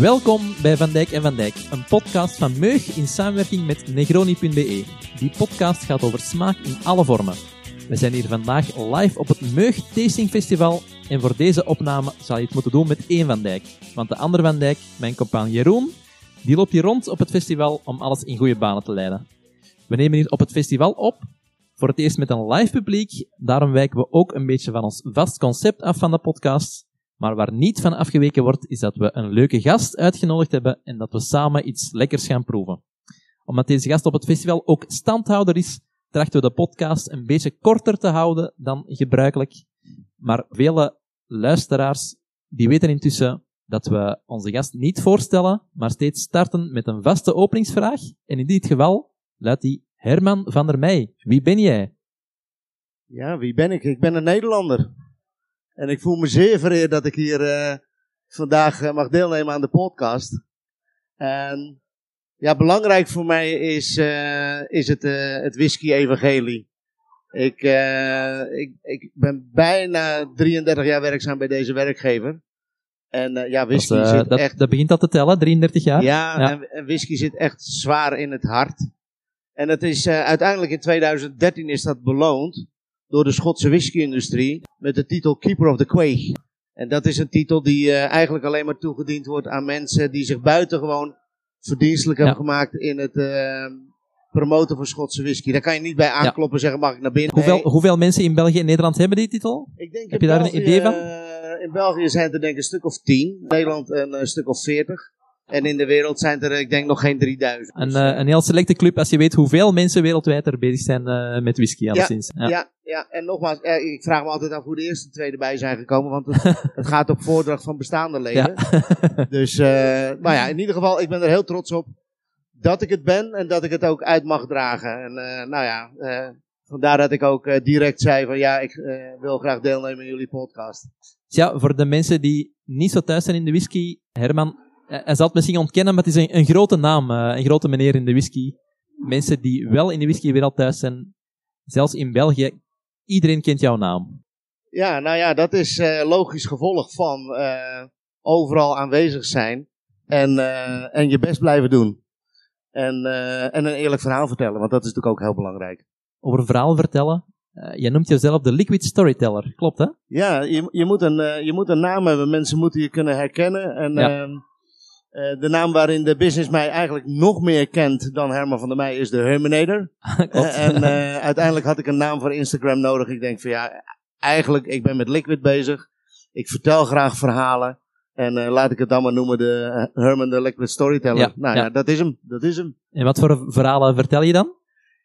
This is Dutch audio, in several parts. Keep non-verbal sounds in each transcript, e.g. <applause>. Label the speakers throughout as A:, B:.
A: Welkom bij Van Dijk en Van Dijk, een podcast van Meug in samenwerking met Negroni.be. Die podcast gaat over smaak in alle vormen. We zijn hier vandaag live op het Meug Tasting Festival en voor deze opname zal je het moeten doen met één Van Dijk. Want de andere Van Dijk, mijn compagnon Jeroen, die loopt hier rond op het festival om alles in goede banen te leiden. We nemen hier op het festival op, voor het eerst met een live publiek, daarom wijken we ook een beetje van ons vast concept af van de podcast. Maar waar niet van afgeweken wordt, is dat we een leuke gast uitgenodigd hebben en dat we samen iets lekkers gaan proeven. Omdat deze gast op het festival ook standhouder is, trachten we de podcast een beetje korter te houden dan gebruikelijk. Maar vele luisteraars, die weten intussen dat we onze gast niet voorstellen, maar steeds starten met een vaste openingsvraag. En in dit geval luidt die Herman van der Meij. Wie ben jij?
B: Ja, wie ben ik? Ik ben een Nederlander. En ik voel me zeer vereerd dat ik hier uh, vandaag uh, mag deelnemen aan de podcast. En ja, belangrijk voor mij is, uh, is het, het whisky-evangelie. Ik, ik, ik ben bijna 33 jaar werkzaam bij deze werkgever. En ja, whisky
A: dat,
B: zit
A: dat,
B: echt...
A: Dat begint al te tellen, 33 jaar?
B: Ja, ja. En, en, whisky zit echt zwaar in het hart. En het is uiteindelijk in 2013 is dat beloond door de Schotse whisky-industrie met de titel Keeper of the Quay. En dat is een titel die uh, eigenlijk alleen maar toegediend wordt aan mensen die zich buitengewoon verdienstelijk ja. hebben gemaakt in het uh, promoten van Schotse whisky. Daar kan je niet bij aankloppen en ja. zeggen mag ik naar binnen.
A: Hoeveel,
B: nee.
A: hoeveel mensen in België en Nederland hebben die titel?
B: Ik denk
A: Heb je daar een idee van?
B: Uh, in België zijn er denk ik een stuk of tien. In Nederland een, een stuk of veertig. En in de wereld zijn er, ik denk, nog geen 3000.
A: Een, uh, een heel selecte club als je weet hoeveel mensen wereldwijd er bezig zijn uh, met whisky, alleszins.
B: Ja, ja. ja, ja. en nogmaals, ik vraag me altijd af hoe de eerste twee erbij zijn gekomen, want het, <laughs> het gaat op voordracht van bestaande leden. Ja. <laughs> dus, maar ja, in ieder geval, ik ben er heel trots op dat ik het ben en dat ik het ook uit mag dragen. En nou ja, vandaar dat ik ook direct zei van ja, ik wil graag deelnemen in jullie podcast.
A: Ja, voor de mensen die niet zo thuis zijn in de whisky, Herman, hij zal het misschien ontkennen, maar het is een, een grote naam, uh, een grote meneer in de whisky. Mensen die wel in de whiskywereld thuis zijn, zelfs in België, iedereen kent jouw naam.
B: Ja, nou ja, dat is uh, logisch gevolg van uh, overal aanwezig zijn en, en je best blijven doen. En, en een eerlijk verhaal vertellen, want dat is natuurlijk ook heel belangrijk.
A: Over een verhaal vertellen, je noemt jezelf de liquid storyteller, klopt hè?
B: Ja, je, je, moet een, je moet een naam hebben, mensen moeten je kunnen herkennen en... Ja. Uh, de naam waarin de business mij eigenlijk nog meer kent dan Herman van der Meij is de Herminator. uh, <laughs> en uh, uiteindelijk had ik een naam voor Instagram nodig. Ik denk van ja, eigenlijk, ik ben met Liquid bezig. Ik vertel graag verhalen. En laat ik het dan maar noemen de Herman de Liquid Storyteller.
A: Ja,
B: nou
A: ja.
B: ja. dat is hem. Dat is hem.
A: En wat voor verhalen vertel je dan?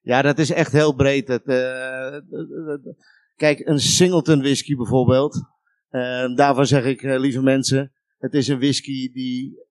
B: Ja, dat is echt heel breed. Het, kijk, een Singleton whisky bijvoorbeeld. daarvan zeg ik, lieve mensen, het is een whisky die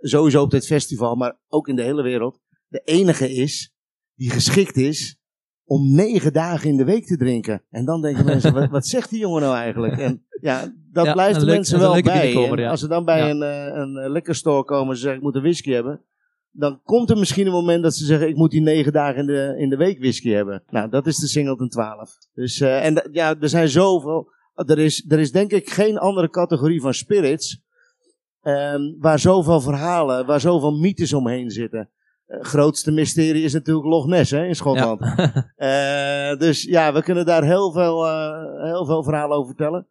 B: sowieso op dit festival, maar ook in de hele wereld, de enige is die geschikt is om negen dagen in de week te drinken. En dan denken <laughs> mensen, wat, wat zegt die jongen nou eigenlijk? En ja, dat
A: Ja,
B: blijft
A: een
B: de
A: leuk-
B: mensen wel
A: een
B: bij.
A: ja.
B: Als ze dan bij
A: Ja.
B: een, eh, een eh, liquor store komen en ze zeggen, ik moet een whisky hebben. Dan komt er misschien een moment dat ze zeggen, ik moet die negen dagen in de, in de week whisky hebben. Nou, dat is de Singleton 12. Dus, eh, en ja, er zijn zoveel. Er is, er is denk ik geen andere categorie van spirits Ehm, waar zoveel verhalen, waar zoveel mythes omheen zitten. Het grootste mysterie is natuurlijk Loch Ness hè, in Schotland. <laughs> Eh, dus ja, we kunnen daar heel veel, eh, heel veel verhalen over vertellen.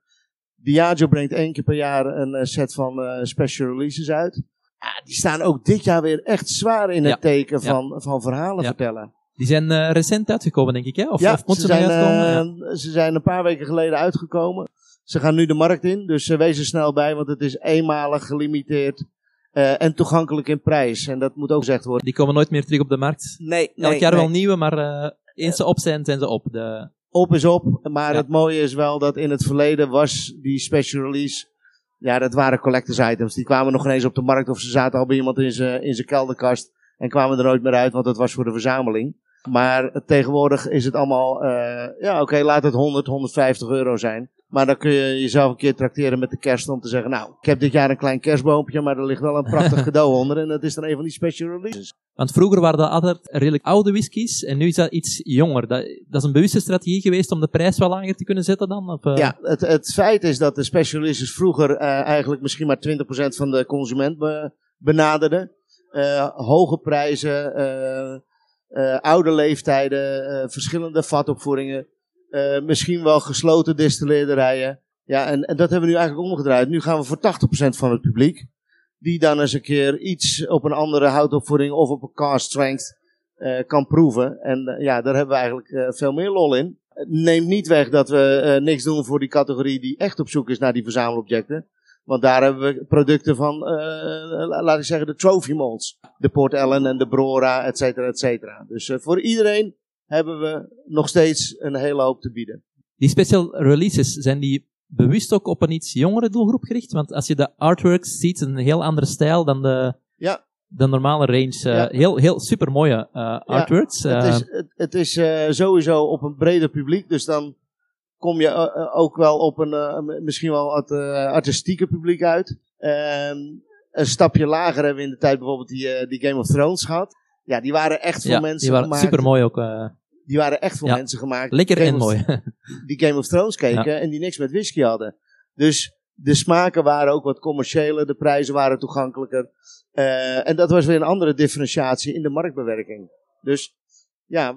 B: Diageo brengt één keer per jaar een eh, set van eh, special releases uit. Ja, die staan ook dit jaar weer echt zwaar in het
A: Ja.
B: teken van, van verhalen vertellen.
A: Die zijn eh, recent uitgekomen, denk ik, hè? Of,
B: ja,
A: of moeten
B: ze zijn,
A: uitkomen?
B: Eh, ze zijn een paar weken geleden uitgekomen. Ze gaan nu de markt in, dus uh, wees er snel bij, want het is eenmalig gelimiteerd eh, en toegankelijk in prijs. En dat moet ook gezegd worden.
A: Die komen nooit meer terug op de markt.
B: Nee,
A: Elk
B: nee,
A: jaar
B: nee.
A: wel nieuwe, maar eh, eens ze op zijn, zijn ze op. De,
B: Op is op, maar
A: Ja.
B: het mooie is wel dat in het verleden was die special release. Ja, dat waren collectors items. Die kwamen nog ineens op de markt of ze zaten al bij iemand in zijn in zijn kelderkast en kwamen er nooit meer uit, want het was voor de verzameling. Maar tegenwoordig is het allemaal, eh, ja oké, laat het 100, 150 euro zijn. Maar dan kun je jezelf een keer trakteren met de kerst om te zeggen, nou, ik heb dit jaar een klein kerstboompje, maar er ligt wel een prachtig <laughs> cadeau onder. En dat is dan een van die special releases.
A: want vroeger waren dat altijd redelijk oude whiskies en nu is dat iets jonger. Dat, dat is een bewuste strategie geweest om de prijs wel lager te kunnen zetten dan? Of, eh?
B: Ja, het, het feit is dat de special releases vroeger eh, eigenlijk misschien maar 20% van de consument be- benaderde. Uh, hoge prijzen, oude leeftijden, verschillende vatopvoeringen. Misschien wel gesloten distilleerderijen. Ja, en, en dat hebben we nu eigenlijk omgedraaid. Nu gaan we voor 80% van het publiek. Die dan eens een keer iets op een andere houtopvoering of op een car strength kan proeven. En ja, daar hebben we eigenlijk veel meer lol in. Neemt niet weg dat we niks doen voor die categorie die echt op zoek is naar die verzamelobjecten. Want daar hebben we producten van, laat ik zeggen, de trophy molds. De Port Ellen en de Brora, et cetera, et cetera. Dus voor iedereen hebben we nog steeds een hele hoop te bieden.
A: Die special releases, zijn die bewust ook op een iets jongere doelgroep gericht? Want als je de artworks ziet, een heel andere stijl dan de,
B: ja.
A: de normale range. Uh, ja. Heel, heel super mooie artworks.
B: Ja, het is, het, het is sowieso op een breder publiek, dus dan kom je eh, eh, ook wel op een uh, misschien wel het artistieke publiek uit. Een stapje lager hebben we in de tijd bijvoorbeeld die, die Game of Thrones gehad. Ja, die waren echt voor ja, mensen
A: die waren
B: gemaakt.
A: super mooi ook.
B: die waren echt voor ja, mensen gemaakt.
A: Lekker en mooi.
B: die Game of Thrones keken en die niks met whisky hadden. Dus de smaken waren ook wat commerciëler, de prijzen waren toegankelijker. en dat was weer een andere differentiatie in de marktbewerking. Dus ja,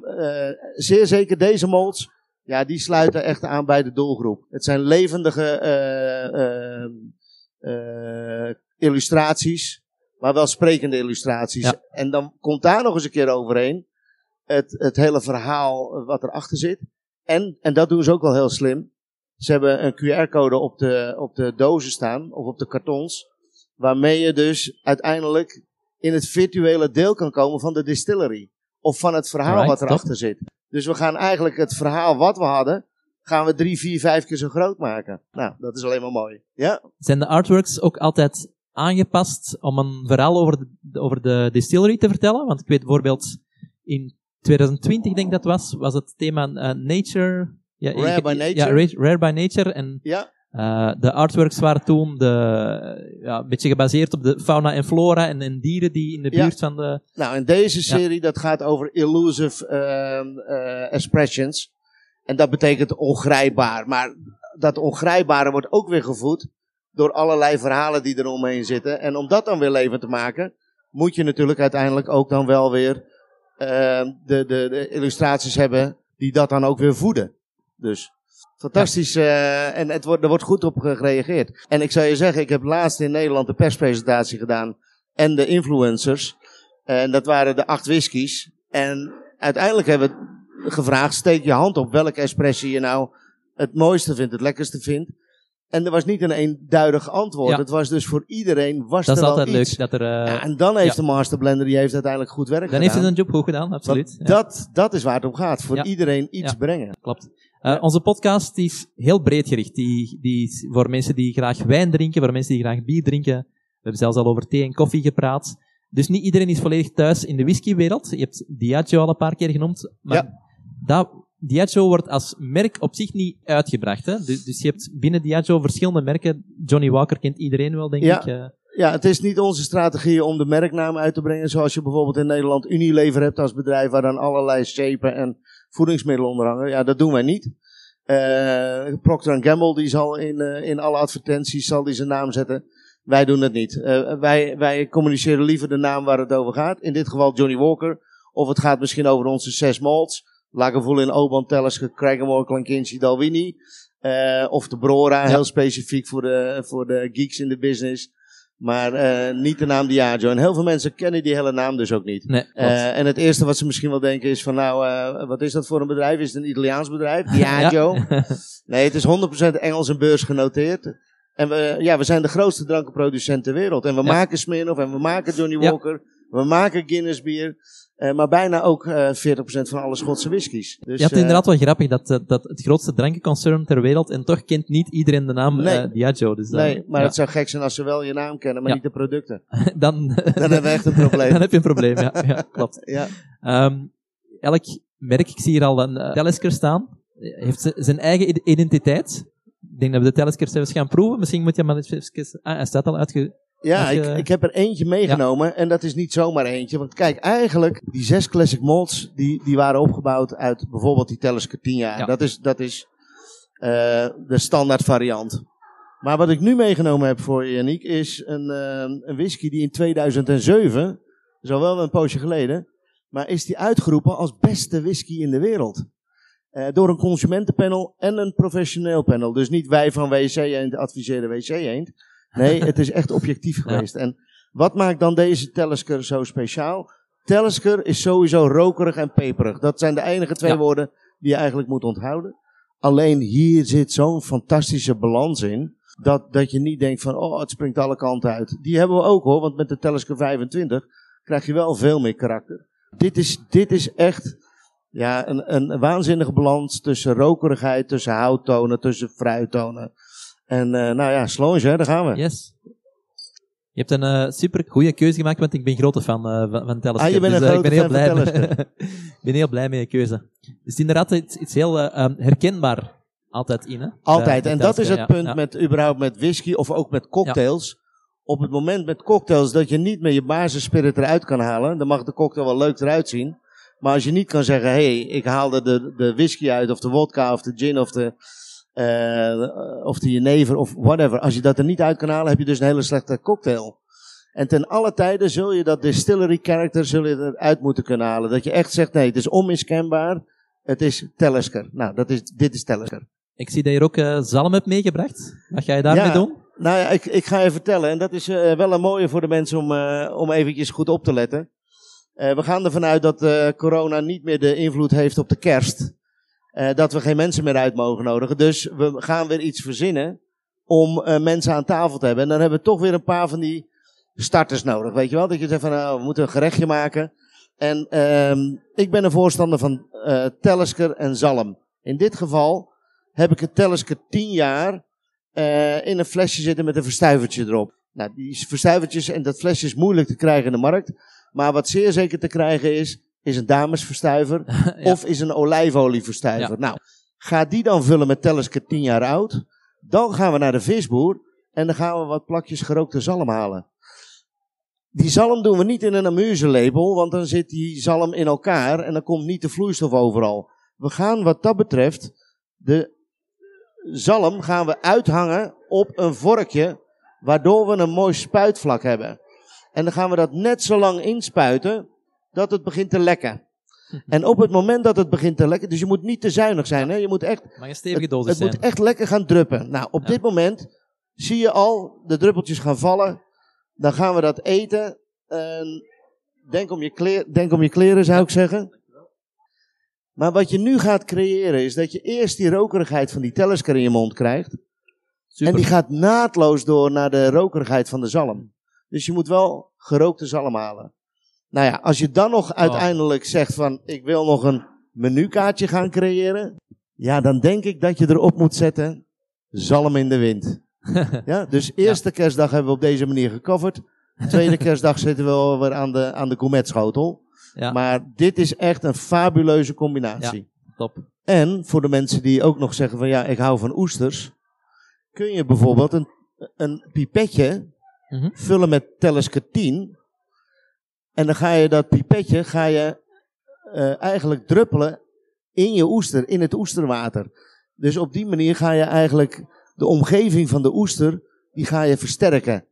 B: zeer zeker deze molds ja, die sluiten echt aan bij de doelgroep. Het zijn levendige illustraties, maar wel sprekende illustraties. Ja. En dan komt daar nog eens een keer overheen het, het hele verhaal wat erachter zit. En, en dat doen ze ook wel heel slim. Ze hebben een QR-code op de, op de dozen staan, of op de kartons, waarmee je dus uiteindelijk in het virtuele deel kan komen van de distillery. Of van het verhaal right, wat erachter top. zit. Dus we gaan eigenlijk het verhaal wat we hadden, gaan we drie, vier, vijf keer zo groot maken. Nou, dat is alleen maar mooi. Ja.
A: Zijn de artworks ook altijd aangepast om een verhaal over de, over de distillery te vertellen? Want ik weet bijvoorbeeld in 2020, denk ik dat was, was het thema uh, Nature.
B: Ja, rare by Nature.
A: Ja, rare, by Nature. En
B: ja.
A: Uh, de artworks waren toen de, ja, een beetje gebaseerd op de fauna en flora en, en dieren die in de buurt van de...
B: Nou, in deze serie, ja. dat gaat over illusive uh, uh, expressions. En dat betekent ongrijpbaar. Maar dat ongrijpbare wordt ook weer gevoed door allerlei verhalen die er omheen zitten. En om dat dan weer levend te maken, moet je natuurlijk uiteindelijk ook dan wel weer de, de, de illustraties hebben die dat dan ook weer voeden. Dus... Fantastisch. Uh, en het wordt, er wordt goed op gereageerd. En ik zou je zeggen, ik heb laatst in Nederland de perspresentatie gedaan. En de influencers. En dat waren de acht whiskies. En uiteindelijk hebben we gevraagd, steek je hand op welke espressie je nou het mooiste vindt, het lekkerste vindt. En er was niet een eenduidig antwoord. Ja. Het was dus voor iedereen was
A: dat
B: er
A: is altijd
B: iets.
A: leuk. Dat er, uh,
B: ja, en dan heeft ja. de masterblender, die heeft uiteindelijk goed werk
A: dan
B: gedaan.
A: Dan heeft hij zijn job goed gedaan, absoluut.
B: Dat, dat is waar het om gaat. Voor iedereen iets brengen.
A: Klopt. Uh, onze podcast is heel breed gericht. Die, die is voor mensen die graag wijn drinken, voor mensen die graag bier drinken. We hebben zelfs al over thee en koffie gepraat. Dus niet iedereen is volledig thuis in de whiskywereld. Je hebt Diageo al een paar keer genoemd. Maar
B: ja.
A: dat, Diageo wordt als merk op zich niet uitgebracht. Hè? Dus, dus je hebt binnen Diageo verschillende merken. Johnny Walker kent iedereen wel, denk
B: ja.
A: ik. Uh,
B: ja, het is niet onze strategie om de merknaam uit te brengen. Zoals je bijvoorbeeld in Nederland Unilever hebt als bedrijf waar dan allerlei shapen en voedingsmiddelen onder hangen. Ja, dat doen wij niet. Uh, Procter Gamble die zal in, uh, in alle advertenties zal die zijn naam zetten. Wij doen het niet. Uh, wij, wij communiceren liever de naam waar het over gaat. In dit geval Johnny Walker. Of het gaat misschien over onze zes malts. Lagavulin, in Oban, Talisker, Craigenmore, Clankinchi, Dalwini. of de Brora, ja. heel specifiek voor de, voor de geeks in de business. Maar uh, niet de naam Diageo. En heel veel mensen kennen die hele naam dus ook niet.
A: Nee,
B: uh, en het eerste wat ze misschien wel denken is van nou, uh, wat is dat voor een bedrijf? Is het een Italiaans bedrijf? Diageo? <laughs> nee, het is 100% Engels en beurs genoteerd. En we, ja, we zijn de grootste drankenproducent ter wereld. En we ja. maken Smirnoff en we maken Johnny Walker. We maken Guinness bier. Uh, maar bijna ook uh, 40% van alle Schotse whiskies. Dus,
A: ja, het is uh, inderdaad wel grappig dat, dat het grootste drankenconcern ter wereld en toch kent niet iedereen de naam
B: nee.
A: Diageo. Dus dan,
B: nee, maar
A: ja.
B: het zou gek zijn als ze wel je naam kennen, maar
A: ja.
B: niet de producten. <laughs>
A: dan,
B: dan hebben we echt een <laughs> probleem.
A: dan heb je een probleem, ja. ja klopt. <laughs>
B: ja.
A: Um, elk merk, ik zie hier al een Talisker staan, heeft zijn eigen identiteit. Ik denk dat we de Talisker zelfs gaan proeven. Misschien moet je maar eens even... Ah, hij staat al uitge...
B: Ja, ik, ik heb er eentje meegenomen ja. en dat is niet zomaar eentje. Want kijk, eigenlijk, die zes classic molds, die, die waren opgebouwd uit bijvoorbeeld die 10 jaar. Ja. Dat is, dat is uh, de standaard variant. Maar wat ik nu meegenomen heb voor je, Yannick, is een, uh, een whisky die in 2007, dat is al wel een poosje geleden, maar is die uitgeroepen als beste whisky in de wereld. Uh, door een consumentenpanel en een professioneel panel. Dus niet wij van WC Eend adviseren WC Eend. Nee, het is echt objectief geweest. Ja. En wat maakt dan deze Tellesker zo speciaal? Tellesker is sowieso rokerig en peperig. Dat zijn de enige twee ja. woorden die je eigenlijk moet onthouden. Alleen hier zit zo'n fantastische balans in. Dat, dat je niet denkt van, oh, het springt alle kanten uit. Die hebben we ook hoor, want met de Telescope 25 krijg je wel veel meer karakter. Dit is, dit is echt ja, een, een waanzinnige balans tussen rokerigheid, tussen houttonen, tussen fruittonen. En uh, nou ja, Slonge, daar gaan we.
A: Yes. Je hebt een uh, super goede keuze gemaakt, want ik ben grote fan uh, van, van Telescope.
B: Ah, je bent
A: dus,
B: een
A: ik ben heel blij.
B: met... <laughs>
A: ik ben heel blij met je keuze. Dus inderdaad iets, iets heel um, herkenbaar altijd in, hè?
B: Altijd. en dat is het ja, punt ja. met überhaupt met whisky of ook met cocktails. Ja. Op het moment met cocktails dat je niet meer je basisspirit eruit kan halen, dan mag de cocktail wel leuk eruit zien. Maar als je niet kan zeggen, hé, hey, ik haalde de, de whisky uit, of de vodka, of de gin, of de, of de jenever, of whatever. Als je dat er niet uit kan halen, heb je dus een hele slechte cocktail. En ten alle tijden zul je dat distillery character zul je eruit moeten kunnen halen. Dat je echt zegt, nee, het is onmiskenbaar. Het is Tellesker. Nou, dat is, dit is Tellesker.
A: Ik zie dat je er ook uh, zalm hebt meegebracht. Wat ga je daarmee
B: ja,
A: doen?
B: Nou ja, ik, ik ga je vertellen. En dat is uh, wel een mooie voor de mensen om, uh, om eventjes goed op te letten. We gaan ervan uit dat corona niet meer de invloed heeft op de kerst. Uh, dat we geen mensen meer uit mogen nodigen. Dus we gaan weer iets verzinnen om mensen aan tafel te hebben. En dan hebben we toch weer een paar van die starters nodig. Weet je wel? Dat je zegt van nou, we moeten een gerechtje maken. En ik ben een voorstander van Tellesker en Zalm. In dit geval heb ik het Tellesker 10 jaar in een flesje zitten met een verstuivertje erop. Nou, die verstuivertjes en dat flesje is moeilijk te krijgen in de markt. Maar wat zeer zeker te krijgen is, is een damesverstuiver <laughs> ja. of is een olijfolieverstuiver. Ja. Nou, ga die dan vullen met Tellesker 10 jaar oud. Dan gaan we naar de visboer en dan gaan we wat plakjes gerookte zalm halen. Die zalm doen we niet in een amuselepel, want dan zit die zalm in elkaar en dan komt niet de vloeistof overal. We gaan wat dat betreft, de zalm gaan we uithangen op een vorkje, waardoor we een mooi spuitvlak hebben. En dan gaan we dat net zo lang inspuiten dat het begint te lekken. <laughs> En op het moment dat het begint te lekken, dus je moet niet te zuinig zijn, hè? je moet echt,
A: maar een stevige dosis
B: het, het moet echt lekker gaan druppen. Nou, op ja. dit moment zie je al de druppeltjes gaan vallen. Dan gaan we dat eten. En denk, om je kleer, denk om je kleren, zou ik zeggen. Maar wat je nu gaat creëren, is dat je eerst die rokerigheid van die tellesker in je mond krijgt. Super. En die gaat naadloos door naar de rokerigheid van de zalm. Dus je moet wel gerookte zalm halen. Nou ja, als je dan nog uiteindelijk zegt van ik wil nog een menukaartje gaan creëren. Ja, dan denk ik dat je erop moet zetten zalm in de wind. <laughs> ja, dus eerste ja. kerstdag hebben we op deze manier gecoverd. Tweede <laughs> kerstdag zitten we weer aan de, aan de gourmetschotel. Ja. Maar dit is echt een fabuleuze combinatie.
A: Ja, top.
B: En voor de mensen die ook nog zeggen van ja, ik hou van oesters. Kun je bijvoorbeeld een, een pipetje Mm-hmm. vullen met Telescope 10. En dan ga je dat pipetje ga je, uh, eigenlijk druppelen in je oester, in het oesterwater. Dus op die manier ga je eigenlijk de omgeving van de oester, die ga je versterken.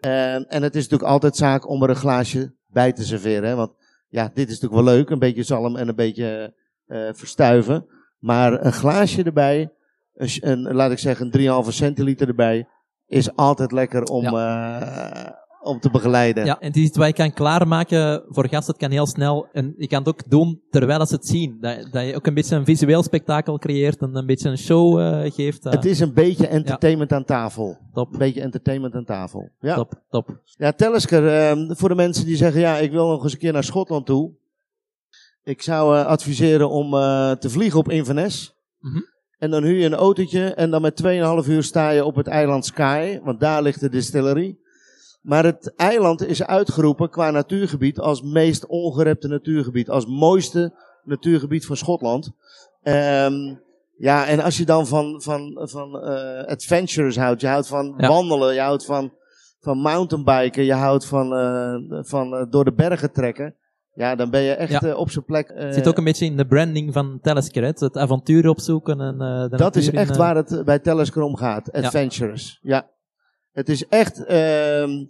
B: Uh, en het is natuurlijk altijd zaak om er een glaasje bij te serveren. Hè? Want ja, dit is natuurlijk wel leuk, een beetje zalm en een beetje uh, verstuiven. Maar een glaasje erbij, een, een, laat ik zeggen een 3,5 centiliter erbij, is altijd lekker om, ja. Om te begeleiden.
A: Ja, en het is iets wat je kan klaarmaken voor gasten. Het kan heel snel. En je kan het ook doen terwijl ze het zien. Dat, dat je ook een beetje een visueel spektakel creëert en een beetje een show uh, geeft. Uh.
B: Het is een beetje entertainment ja. aan tafel. Top. Een beetje entertainment aan tafel. Ja.
A: Top, top.
B: Ja, Tellesker, uh, voor de mensen die zeggen, ja, ik wil nog eens een keer naar Schotland toe. Ik zou adviseren om te vliegen op Inverness. Mm -hmm. En dan huur je een autootje en dan met 2,5 uur sta je op het eiland Skye, want daar ligt de distillery. Maar het eiland is uitgeroepen qua natuurgebied als meest ongerepte natuurgebied, als mooiste natuurgebied van Schotland. Um, ja, en als je dan van, van, van uh, adventures houdt, je houdt van ja. wandelen, je houdt van, van mountainbiken, je houdt van, uh, van uh, door de bergen trekken. Ja, dan ben je echt
A: Ja.
B: eh, op zijn plek. eh,
A: Het zit ook een beetje in de branding van Telesker, hè? het avontuur opzoeken. En, eh, de
B: dat is
A: in,
B: echt
A: eh,
B: waar het eh, bij Telesker om gaat. Adventurous. Ja. Het is echt ehm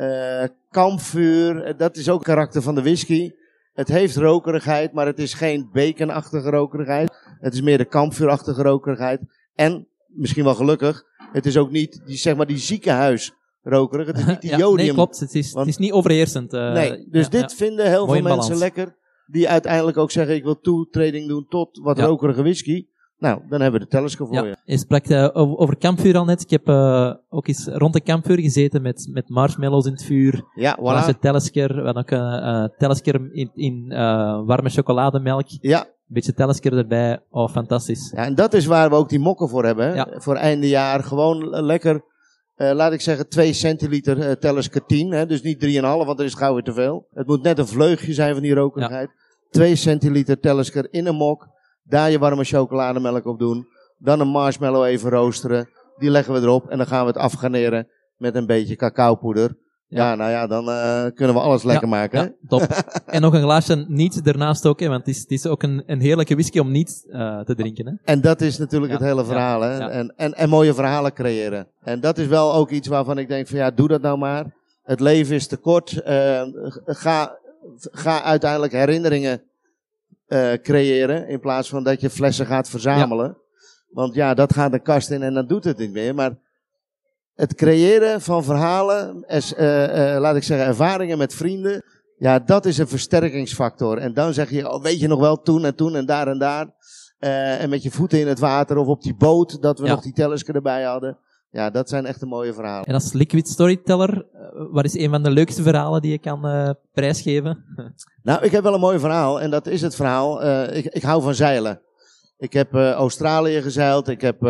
B: eh, kampvuur. Eh, Dat is ook het karakter van de whisky. Het heeft rokerigheid, maar het is geen baconachtige rokerigheid. Het is meer de kampvuurachtige rokerigheid. En, misschien wel gelukkig, het is ook niet die, zeg maar, die ziekenhuisrokerig. Het is niet <laughs> die
A: ja,
B: jodium.
A: Nee, klopt. Het is,
B: Want-
A: het is niet overheersend. eh,
B: Nee, dus
A: ja,
B: dit
A: ja.
B: vinden heel
A: Mooi
B: veel mensen
A: balans.
B: lekker. Die uiteindelijk ook zeggen, ik wil toetreding doen tot wat rokerige whisky. Nou, dan hebben we de Telesker voor
A: Ja,
B: je.
A: je sprak eh, over, kampvuur al net. Ik heb eh, ook eens rond de kampvuur gezeten met, met marshmallows in het vuur.
B: Ja,
A: Voilà.
B: voilà.
A: Telesker. We hadden ook een eh, Telesker in, in eh, warme chocolademelk. Een
B: Ja,
A: beetje Telesker erbij. Oh, fantastisch.
B: Ja, en dat is waar we ook die mokken voor hebben.
A: Ja.
B: Voor einde jaar gewoon eh, lekker, eh, laat ik zeggen, 2 centiliter eh Telesker 10. Hè. Dus niet 3,5, want dan is het gauw weer te veel. Het moet net een vleugje zijn van die rokerigheid. 2 centiliter Telesker in een mok. Daar je warme chocolademelk op doen. Dan een marshmallow even roosteren. Die leggen we erop en dan gaan we het afgarneren met een beetje cacaopoeder. Ja,
A: Ja.
B: nou ja, dan eh, kunnen we alles lekker maken.
A: Ja, top. <laughs> en nog een glaasje niet ernaast ook, hè, want het is, het is ook een, een heerlijke whisky om niet eh, te drinken. Hè.
B: En dat is natuurlijk het hele verhaal. Hè? En, en, en mooie verhalen creëren. En dat is wel ook iets waarvan ik denk van ja, doe dat nou maar. Het leven is te kort. Eh, ga, ga uiteindelijk herinneringen eh, creëren. In plaats van dat je flessen gaat verzamelen. Want ja, dat gaat de kast in en dan doet het niet meer. Maar het creëren van verhalen, es- eh, eh, laat ik zeggen ervaringen met vrienden. Ja, dat is een versterkingsfactor. En dan zeg je, oh, weet je nog wel, toen en toen en daar en daar. Eh, en met je voeten in het water of op die boot, dat we
A: Ja.
B: nog die tellerske erbij hadden. Ja, dat zijn echt de mooie verhalen.
A: En als liquid storyteller, eh, wat is een van de leukste verhalen die je kan eh, prijsgeven? <laughs>
B: Nou, ik heb wel een mooi verhaal. En dat is het verhaal. eh, ik, ik hou van zeilen. Ik heb Australië gezeild. Ik heb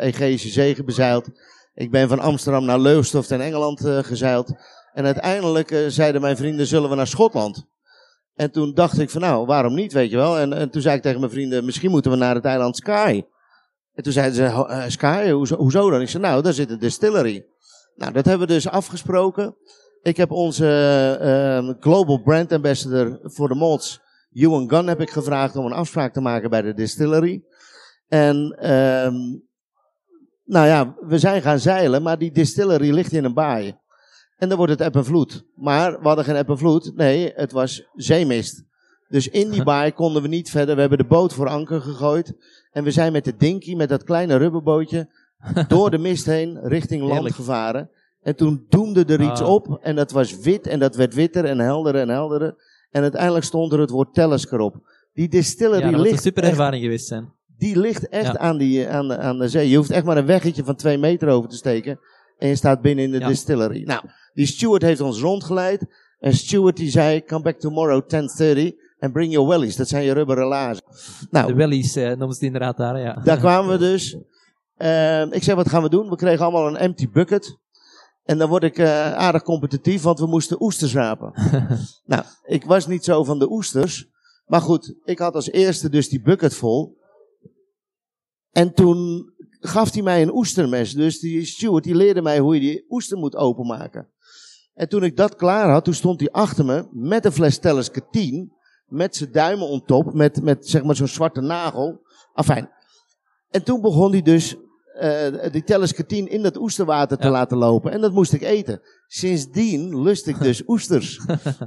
B: Egeïsche Zee bezeild. Ik ben van Amsterdam naar Leustoft in Engeland gezeild. En uiteindelijk zeiden mijn vrienden, zullen we naar Schotland? En toen dacht ik van nou, waarom niet, weet je wel. En, en toen zei ik tegen mijn vrienden, misschien moeten we naar het eiland Skye. En toen zeiden ze, "Ho- eh, Skye, hoezo, hoezo dan? Ik zei, nou, daar zit een distillery. Nou, dat hebben we dus afgesproken. Ik heb onze eh, Global Brand Ambassador voor de malts, Ewan Gunn, heb ik gevraagd om een afspraak te maken bij de distillery. En ehm, nou ja, we zijn gaan zeilen, maar die distillery ligt in een baai. En dan wordt het eb en vloed. Maar we hadden geen eb en vloed. Nee, het was zeemist. Dus in die <laughs> baai konden we niet verder. We hebben de boot voor anker gegooid. En we zijn met de dinky, met dat kleine rubberbootje, <laughs> door de mist heen richting land
A: Heerlijk.
B: gevaren. En toen doemde er iets op. En dat was wit en dat werd witter en helderder en helderder. En uiteindelijk stond er het woord Telesker op. Die distillery
A: Ja, dat een
B: ligt
A: super
B: echt
A: ervaring geweest zijn.
B: die ligt echt
A: Ja.
B: aan, die, aan, de, aan de zee. Je hoeft echt maar een weggetje van twee meter over te steken. En je staat binnen in de
A: Ja.
B: distillery. Nou, die steward heeft ons rondgeleid. En steward die zei, come back tomorrow 10.30 and bring your wellies. Dat zijn je rubberen laarzen. Nou,
A: De wellies eh, noemen ze het inderdaad daar, ja.
B: daar kwamen we dus. Ehm, ik zei, wat gaan we doen? We kregen allemaal een empty bucket. En dan word ik eh, aardig competitief, want we moesten oesters rapen. <laughs> nou, ik was niet zo van de oesters. Maar goed, ik had als eerste dus die bucket vol. En toen gaf hij mij een oestermes. Dus die steward die leerde mij hoe je die oester moet openmaken. En toen ik dat klaar had, toen stond hij achter me met een fles Telleske 10. Met zijn duimen on top, met, met zeg maar zo'n zwarte nagel. Afijn. En toen begon hij dus eh, die Telleske 10 in dat oesterwater te
A: Ja.
B: laten lopen. En dat moest ik eten. Sindsdien lust ik dus <laughs> oesters.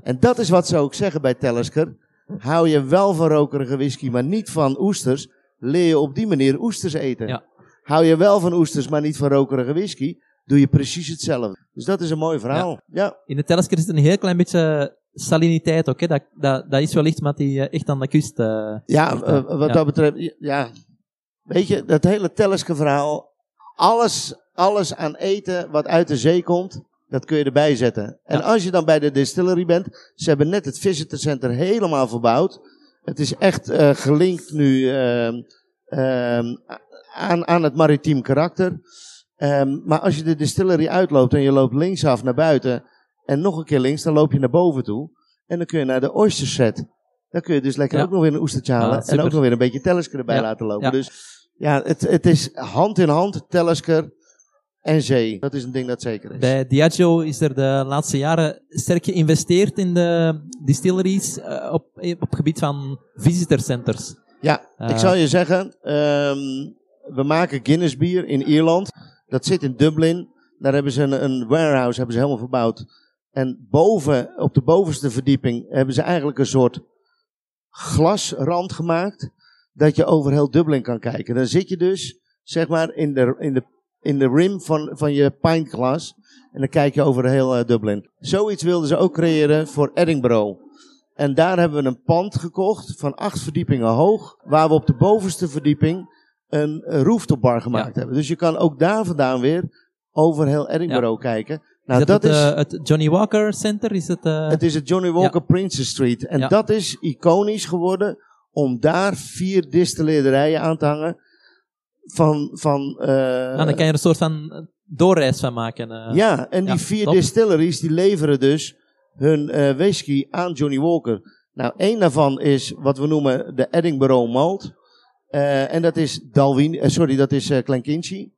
B: en dat is wat ze ook zeggen bij Tellesker. Hou je wel van rokerige whisky, maar niet van oesters. Leer je op die manier oesters eten.
A: Ja.
B: Hou je wel van oesters, maar niet van rokerige whisky. Doe je precies hetzelfde. Dus dat is een mooi verhaal. Ja.
A: In de Telesker zit een heel klein beetje saliniteit ook. Hè. Dat, dat, dat is wellicht omdat die eh, echt aan de kust... eh,
B: Ja, eh, wat
A: ja.
B: dat betreft, ja. Weet je, dat hele Telleske verhaal. Alles, alles aan eten wat uit de zee komt, dat kun je erbij zetten. En
A: Ja.
B: als je dan bij de distillery bent, ze hebben net het visitor center helemaal verbouwd. Het is echt gelinkt nu ehm, ehm, aan, aan het maritiem karakter. Ehm, maar als je de distillery uitloopt en je loopt linksaf naar buiten en nog een keer links, dan loop je naar boven toe. En dan kun je naar de oyster set. Dan kun je dus lekker
A: Ja.
B: ook nog weer een oestertje halen.
A: Ah,
B: en ook nog weer een beetje Tellesker erbij
A: Ja.
B: laten lopen. Dus ja, het, het is hand in hand, Tellesker. en zee. Dat is een ding dat zeker is.
A: Bij Diageo is er de laatste jaren sterk geïnvesteerd in de distilleries uh, op, op gebied van visitorcenters.
B: Ja, uh, ik zal je zeggen, um, we maken Guinness bier in Ierland. Dat zit in Dublin. Daar hebben ze een, een warehouse hebben ze helemaal verbouwd. En boven, op de bovenste verdieping, hebben ze eigenlijk een soort glasrand gemaakt. Dat je over heel Dublin kan kijken. Dan zit je dus, zeg maar, in de, in de, in de rim van, van je pintglas. En dan kijk je over heel uh, Dublin. Zoiets wilden ze ook creëren voor Edinburgh. En daar hebben we een pand gekocht van acht verdiepingen hoog. Waar we op de bovenste verdieping een rooftopbar gemaakt hebben. Dus je kan ook daar vandaan weer over heel Edinburgh kijken.
A: Nou, is dat, dat het, is, uh, het Johnny Walker Center? Is het, uh...
B: het is het Johnny Walker Princess Street. En dat is iconisch geworden om daar vier distilleerderijen aan te hangen. Van, van, uh,
A: nou, dan kan je er een soort van doorreis van maken.
B: ja, en die vier distilleries die leveren dus hun whisky aan Johnny Walker. Nou, één daarvan is wat we noemen de Edinburgh Malt. en dat is Dalwin, sorry, dat is uh, Glenkinchie.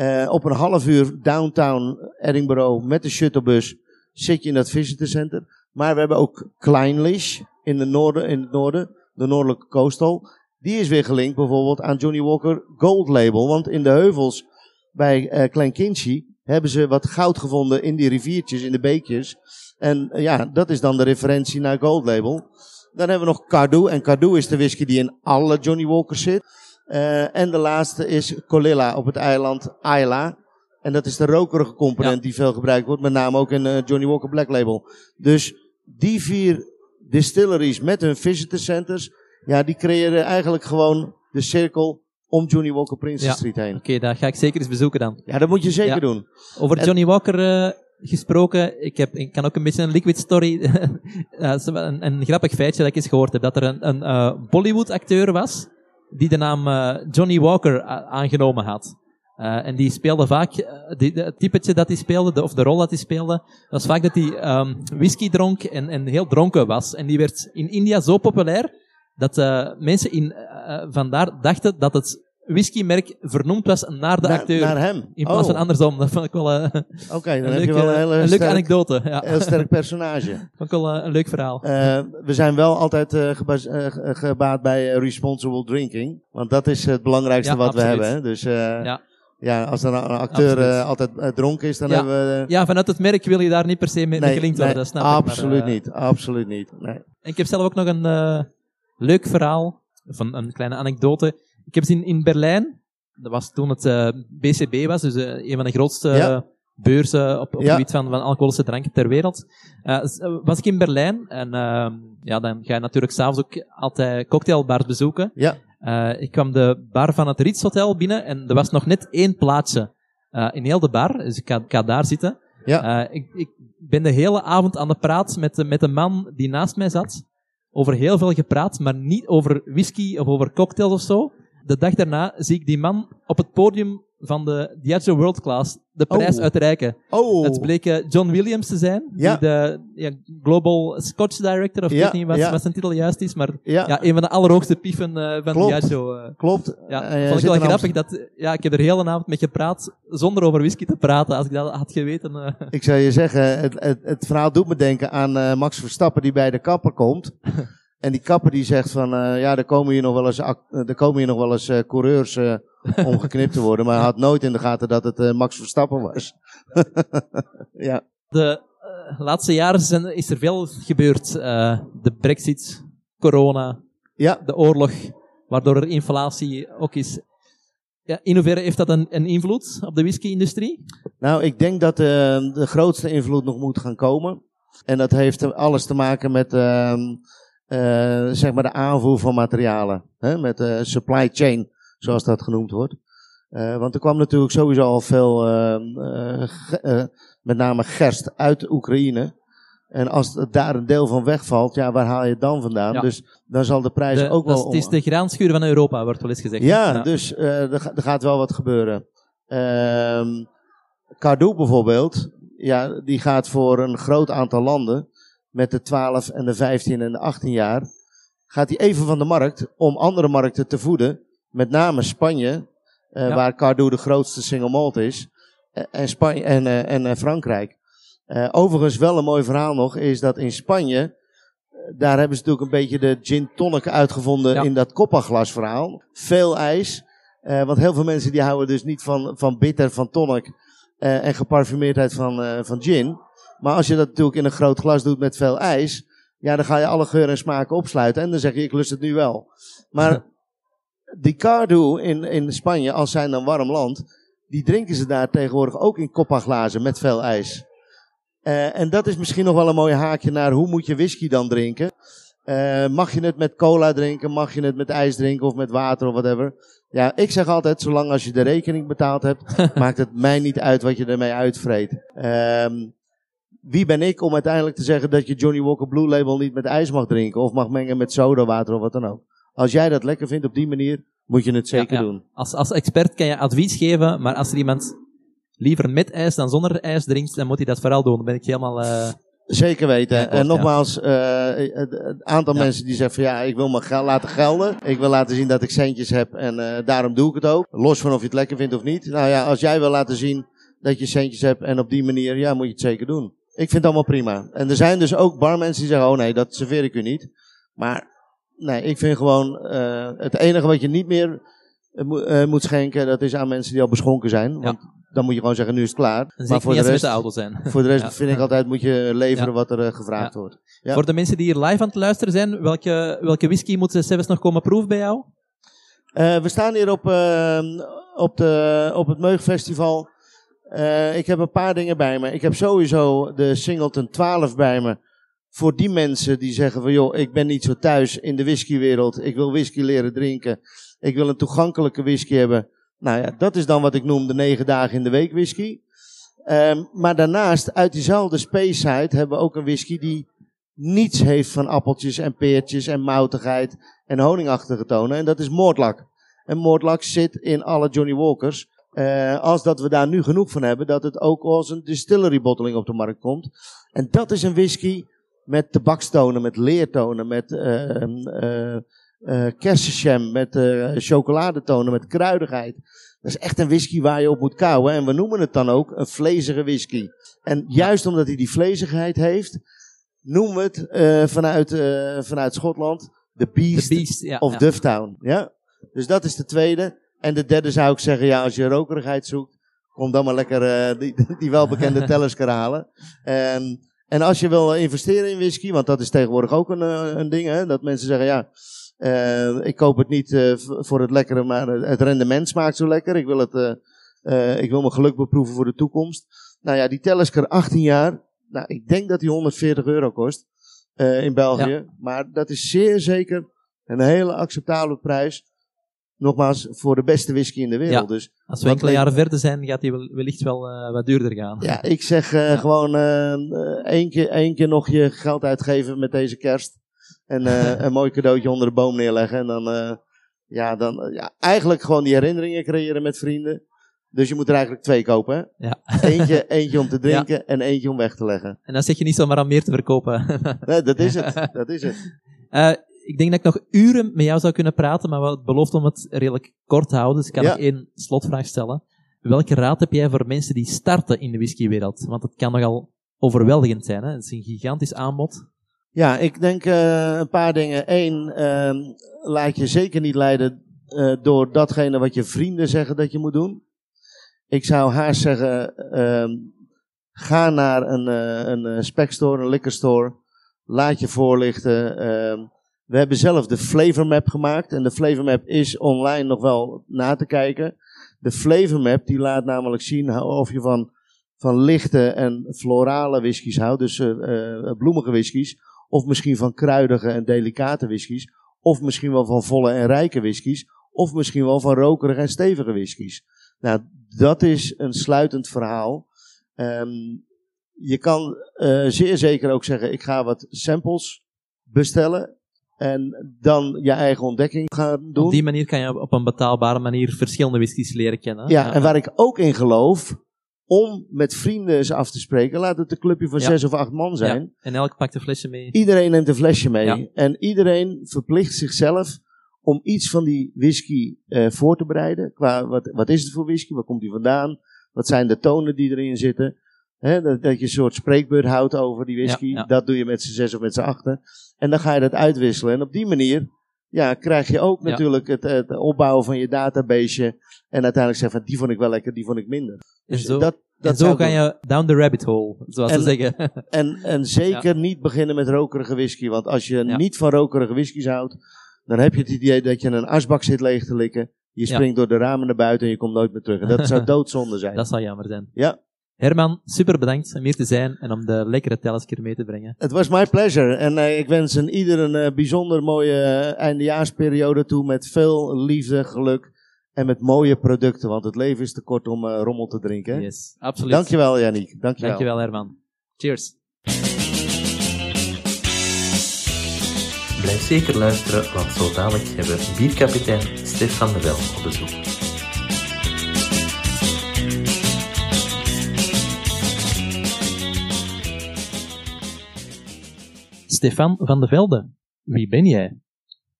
B: Uh, op een half uur downtown Edinburgh met de shuttlebus zit je in dat visitor center. Maar we hebben ook Kleinlish in, de noorden, in het noorden, de noordelijke coastal. Die is weer gelinkt bijvoorbeeld aan Johnny Walker Gold Label. Want in de heuvels bij uh, eh, Kleinkinchy hebben ze wat goud gevonden in die riviertjes, in de beekjes. En uh, ja, dat is dan de referentie naar Gold Label. Dan hebben we nog Cardu. En Cardu is de whisky die in alle Johnny Walkers zit. Uh, en de laatste is Colilla op het eiland Isla. En dat is de rokerige component die veel gebruikt wordt, met name ook in uh, Johnny Walker Black Label. Dus die vier distilleries met hun visitor centers, ja, die creëren eigenlijk gewoon de cirkel om Johnny Walker Princess Street heen.
A: Oké, okay, daar ga ik zeker eens bezoeken dan.
B: Ja, dat moet je zeker doen.
A: Over Johnny Walker uh, gesproken, ik, heb, ik kan ook een beetje een liquid story, <laughs> een, een, grappig feitje dat ik eens gehoord heb, dat er een, een Bollywood acteur was, die de naam uh, Johnny Walker aangenomen had. Uh, en die speelde vaak, die, het typetje dat hij speelde, de, of de rol dat hij speelde, was vaak dat hij um, whisky dronk en, en heel dronken was. En die werd in India zo populair dat mensen in, vandaar dachten dat het whiskymerk vernoemd was naar de acteur.
B: Naar hem?
A: In plaats van oh. andersom. Dat vond ik wel uh,
B: okay, dan een, heb je wel een, hele
A: een leuke anekdote. Ja.
B: Heel sterk personage. <laughs>
A: vond ik wel uh, een leuk verhaal. Uh,
B: we zijn wel altijd gebaat bij responsible drinking. Want dat is het belangrijkste ja, wat absoluut. we hebben. Hè? Dus ja. Ja, als een acteur uh, altijd uh, dronken is, dan
A: ja.
B: hebben we...
A: Uh... Ja, vanuit het merk wil je daar niet per se mee, nee, gelinkt worden,
B: nee,
A: dat snap
B: absoluut
A: ik. Maar,
B: niet, absoluut niet. Nee.
A: En ik heb zelf ook nog een leuk verhaal, van een kleine anekdote. Ik heb zien in Berlijn, dat was toen het BCB was, dus een van de grootste ja. beurzen op, op het gebied van, van alcoholische dranken ter wereld. was ik in Berlijn en ehm, ja, dan ga je natuurlijk s'avonds ook altijd cocktailbars bezoeken.
B: Ja.
A: Ik kwam de bar van het Ritz Hotel binnen en er was nog net één plaatsje in heel de bar. Dus ik ga, ik ga daar zitten.
B: Ja.
A: Ik, ik, ben de hele avond aan de praat met, de, met de man die naast mij zat. Over heel veel gepraat, maar niet over whisky of over cocktails of zo. De dag daarna zie ik die man op het podium van de Diageo World Class de prijs
B: oh.
A: uitreiken.
B: Oh.
A: Het bleek uh, John Williams te zijn,
B: ja.
A: die de ja, Global Scotch Director, of ik weet niet wat, wat zijn titel juist is, maar
B: ja.
A: een van de allerhoogste pieven uh, van
B: Klopt.
A: Diageo. Uh.
B: Klopt.
A: Ja, vond ik wel grappig dat, ja, ik heb er heel een avond mee gepraat, zonder over whisky te praten, als ik dat had geweten.
B: Ik zou je zeggen, het, het, het verhaal doet me denken aan Max Verstappen die bij de kapper komt. <laughs> En die kapper die zegt van, uh, ja, er komen hier nog wel eens, er komen hier nog wel eens uh, coureurs <laughs> uh, om geknipt te worden. Maar hij had nooit in de gaten dat het Max Verstappen was. <laughs> ja.
A: De laatste jaren zijn, is er veel gebeurd. de brexit, corona,
B: ja.
A: de oorlog, waardoor er inflatie ook is. Ja, in hoeverre heeft dat een, een invloed op de whisky-industrie?
B: Nou, ik denk dat de grootste invloed nog moet gaan komen. En dat heeft alles te maken met... ehm, uh, zeg maar de aanvoer van materialen. Hè, met de supply chain, zoals dat genoemd wordt. Uh, want er kwam natuurlijk sowieso al veel, uh, met name gerst uit Oekraïne. En als daar een deel van wegvalt, ja, waar haal je het dan vandaan? Ja. Dus dan zal de prijs
A: de,
B: ook wel...
A: Het is de graanschuur van Europa, wordt wel eens gezegd.
B: Ja, ja. dus er, er, gaat wel wat gebeuren. Ehm, Cardo bijvoorbeeld, ja, die gaat voor een groot aantal landen met de 12 en de 15 en de 18 jaar, gaat hij even van de markt om andere markten te voeden. Met name Spanje, uh, ja. waar Cardo de grootste single malt is. en, Spanje, en, eh, en eh, Frankrijk. Eh, overigens wel een mooi verhaal nog, is dat in Spanje, eh, daar hebben ze natuurlijk een beetje de gin tonic uitgevonden
A: Ja.
B: in dat koppaglas verhaal. Veel ijs, eh, want heel veel mensen die houden dus niet van, van bitter, van tonic eh, en geparfumeerdheid van, eh, van gin. Maar als je dat natuurlijk in een groot glas doet met veel ijs, ja, dan ga je alle geuren en smaken opsluiten en dan zeg je, ik lust het nu wel. Maar die Cardo in, in Spanje, als zijn dan warm land, die drinken ze daar tegenwoordig ook in koppaglazen met veel ijs. Eh, en dat is misschien nog wel een mooi haakje naar hoe moet je whisky dan drinken. Eh, mag je het met cola drinken, mag je het met ijs drinken of met water of whatever. Ja, ik zeg altijd, zolang als je de rekening betaald hebt, <laughs> maakt het mij niet uit wat je ermee uitvreet. Ehm, wie ben ik om uiteindelijk te zeggen dat je Johnny Walker Blue Label niet met ijs mag drinken of mag mengen met sodawater of wat dan ook. Als jij dat lekker vindt op die manier, moet je het zeker
A: Ja, ja.
B: doen.
A: Als, als expert kan je advies geven, maar als er iemand liever met ijs dan zonder ijs drinkt, dan moet hij dat vooral doen. Dan ben ik helemaal... eh,
B: Zeker weten.
A: Ja,
B: en nogmaals, eh, het, het aantal mensen die zeggen van ja, ik wil me gel- laten gelden. Ik wil laten zien dat ik centjes heb en eh, daarom doe ik het ook. Los van of je het lekker vindt of niet. Nou ja, als jij wil laten zien dat je centjes hebt en op die manier, ja, moet je het zeker doen. Ik vind het allemaal prima. En er zijn dus ook barmensen die zeggen, oh nee, dat serveer ik u niet. Maar nee, ik vind gewoon, eh, het enige wat je niet meer eh, moet- eh, moet schenken, dat is aan mensen die al beschonken zijn. Want dan moet je gewoon zeggen, nu is het klaar.
A: en
B: maar voor de rest,
A: de zijn.
B: voor de rest <laughs>
A: Ja.
B: vind ik altijd, moet je leveren
A: Ja.
B: wat er gevraagd wordt. Ja.
A: Voor de mensen die hier live aan het luisteren zijn, welke, welke whisky moeten ze zelfs nog komen proeven bij jou?
B: We staan hier op, op, de, op het Meugfestival. Eh, ik heb een paar dingen bij me. Ik heb sowieso de Singleton 12 bij me. Voor die mensen die zeggen van joh, ik ben niet zo thuis in de whiskywereld. Ik wil whisky leren drinken. Ik wil een toegankelijke whisky hebben. Nou ja, dat is dan wat ik noem de negen dagen in de week whisky. Ehm, maar daarnaast, uit diezelfde Space hebben we ook een whisky die niets heeft van appeltjes en peertjes en moutigheid en honingachtige tonen. En dat is moordlak. En moordlak zit in alle Johnny Walkers. Eh, als dat we daar nu genoeg van hebben, dat het ook als een distillery bottling op de markt komt. En dat is een whisky met tabakstonen, met leertonen, met eh eh eh kersenjam, met chocoladetonen, met kruidigheid. Dat is echt een whisky waar je op moet kouwen. En we noemen het dan ook een vlezige whisky. En juist omdat hij die vlezigheid heeft, noemen we het vanuit, vanuit Schotland de Beast,
A: Beast. Ja,
B: of
A: ja.
B: Dufftown. Ja? Dus dat is de tweede. En de derde zou ik zeggen, ja, als je rokerigheid zoekt, kom dan maar lekker eh, die, <laughs> die welbekende Talisker halen. En, en als je wil investeren in whisky, want dat is tegenwoordig ook een, eh, een ding, hè, dat mensen zeggen, ja, eh, ik koop het niet voor het lekkere, maar het rendement smaakt zo lekker. Ik wil, het, ik wil mijn geluk beproeven voor de toekomst. Nou ja, die Talisker 18 jaar, nou, ik denk dat die 140 euro kost in België. Maar dat is zeer zeker een hele acceptabele prijs. Nogmaals, voor de beste whisky in de wereld.
A: Ja.
B: Dus
A: Als we enkele jaren verder zijn, gaat die wel- wellicht wel eh, wat duurder gaan.
B: ja, ik zeg eh, gewoon eh, één, keer, één keer nog je geld uitgeven met deze kerst. En <laughs> een mooi cadeautje onder de boom neerleggen. En dan, ja, dan ja, eigenlijk gewoon die herinneringen creëren met vrienden. Dus je moet er eigenlijk twee kopen. Hè?
A: Ja.
B: Eentje, eentje om te <laughs> drinken en eentje om weg te leggen.
A: En dan zeg je niet zomaar aan meer te verkopen.
B: Nee, dat is het. <laughs> Dat is het.
A: Ik denk dat ik nog uren met jou zou kunnen praten, maar we hadden beloofd om het redelijk kort te houden. Dus ik kan
B: Ja.
A: nog één slotvraag stellen. Welke raad heb jij voor mensen die starten in de whiskywereld? Want het kan nogal overweldigend zijn. Hè? Het is een gigantisch aanbod.
B: Ja, ik denk eh, een paar dingen. Eén, ehm, laat je zeker niet leiden eh, door datgene wat je vrienden zeggen dat je moet doen. Ik zou haast zeggen, ehm, ga naar een, eh een specstore, een liquor store. Laat je voorlichten. We hebben zelf de flavor map gemaakt. En de flavor map is online nog wel na te kijken. De flavor map die laat namelijk zien of je van, van lichte en florale whiskies houdt. Dus eh, eh, bloemige whiskies. Of misschien van kruidige en delicate whiskies. Of misschien wel van volle en rijke whiskies. Of misschien wel van rokerige en stevige whiskies. Nou, dat is een sluitend verhaal. Ehm, je kan eh, zeer zeker ook zeggen, ik ga wat samples bestellen. En dan je eigen ontdekking gaan doen.
A: Op die manier kan je op een betaalbare manier verschillende whiskies leren kennen.
B: Ja, en waar ik ook in geloof, om met vrienden eens af te spreken, laat het een clubje van
A: Ja.
B: zes of acht man zijn.
A: Ja, En elk pakt een flesje mee.
B: Iedereen neemt een flesje mee.
A: Ja.
B: En iedereen verplicht zichzelf om iets van die whisky eh, voor te bereiden. Qua wat, wat is het voor whisky? Waar komt die vandaan? Wat zijn de tonen die erin zitten? Dat, dat je een soort spreekbeurt houdt over die whisky.
A: Ja, ja.
B: Dat doe je met z'n zes of met z'n achten. En dan ga je dat uitwisselen. En op die manier ja, krijg je ook
A: Ja.
B: natuurlijk het, het opbouwen van je database. En uiteindelijk zeggen van die vond ik wel lekker, die vond ik minder.
A: En
B: Dus
A: zo,
B: dat, dat
A: en zo
B: doen.
A: je down the rabbit hole, zoals
B: En-
A: ze zeggen. <laughs>
B: En, en zeker niet beginnen met rokerige whisky. Want als je niet van rokerige whiskies houdt, dan heb je het idee dat je een asbak zit leeg te likken. Je springt door de ramen naar buiten en je komt nooit meer terug. En dat zou <laughs> doodzonde zijn.
A: dat zou jammer zijn.
B: Ja,
A: Herman, super bedankt om hier te zijn en om de lekkere teleskeer mee te brengen.
B: het was my pleasure. En eh, ik wens een ieder een eh, bijzonder mooie eh, eindejaarsperiode toe. Met veel liefde, geluk en met mooie producten. Want het leven is te kort om rommel te drinken. hè?
A: Yes, absoluut.
B: Dankjewel, Yannick. Dankjewel.
A: Dankjewel, Herman. Cheers.
C: Blijf zeker luisteren, want zo dadelijk hebben we bierkapitein Stef van de Wel op bezoek.
A: Stefan van de Velde, wie ben jij?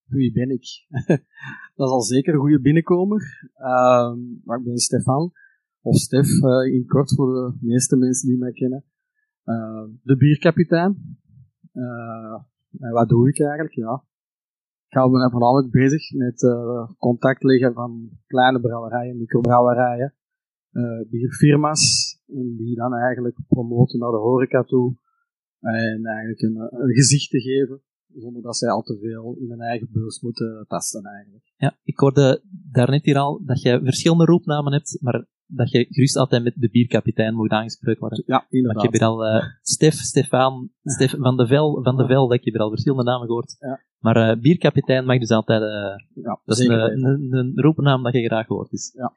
D: Wie ben ik? <laughs> dat is al zeker een goede binnenkomer. Ehm, maar ik ben Stefan, of Stef eh, in kort voor de meeste mensen die mij kennen. Ehm, de bierkapitein. Eh, wat doe ik eigenlijk? Ja. Ik hou me voornamelijk bezig met eh, contact leggen van kleine brouwerijen, microbrouwerijen, bierfirma's, en die dan eigenlijk promoten naar de horeca toe. En eigenlijk een, een gezicht te geven zonder dat zij al te veel in hun eigen beurs moeten tasten eigenlijk.
A: Ja, ik hoorde daarnet hier al dat je verschillende roepnamen hebt, maar dat je gerust altijd met de bierkapitein moet aangesproken worden.
D: Ja,
A: Want je
D: inderdaad.
A: hebt hier al eh, <laughs> Stef, Stefan, Stef van de Vel, van de Vel, dat je hier al verschillende namen gehoord.
D: Ja.
A: Maar eh, bierkapitein mag dus altijd, eh,
D: ja,
A: dat is een, een, een roepnaam dat je graag hoort. Dus.
D: Ja.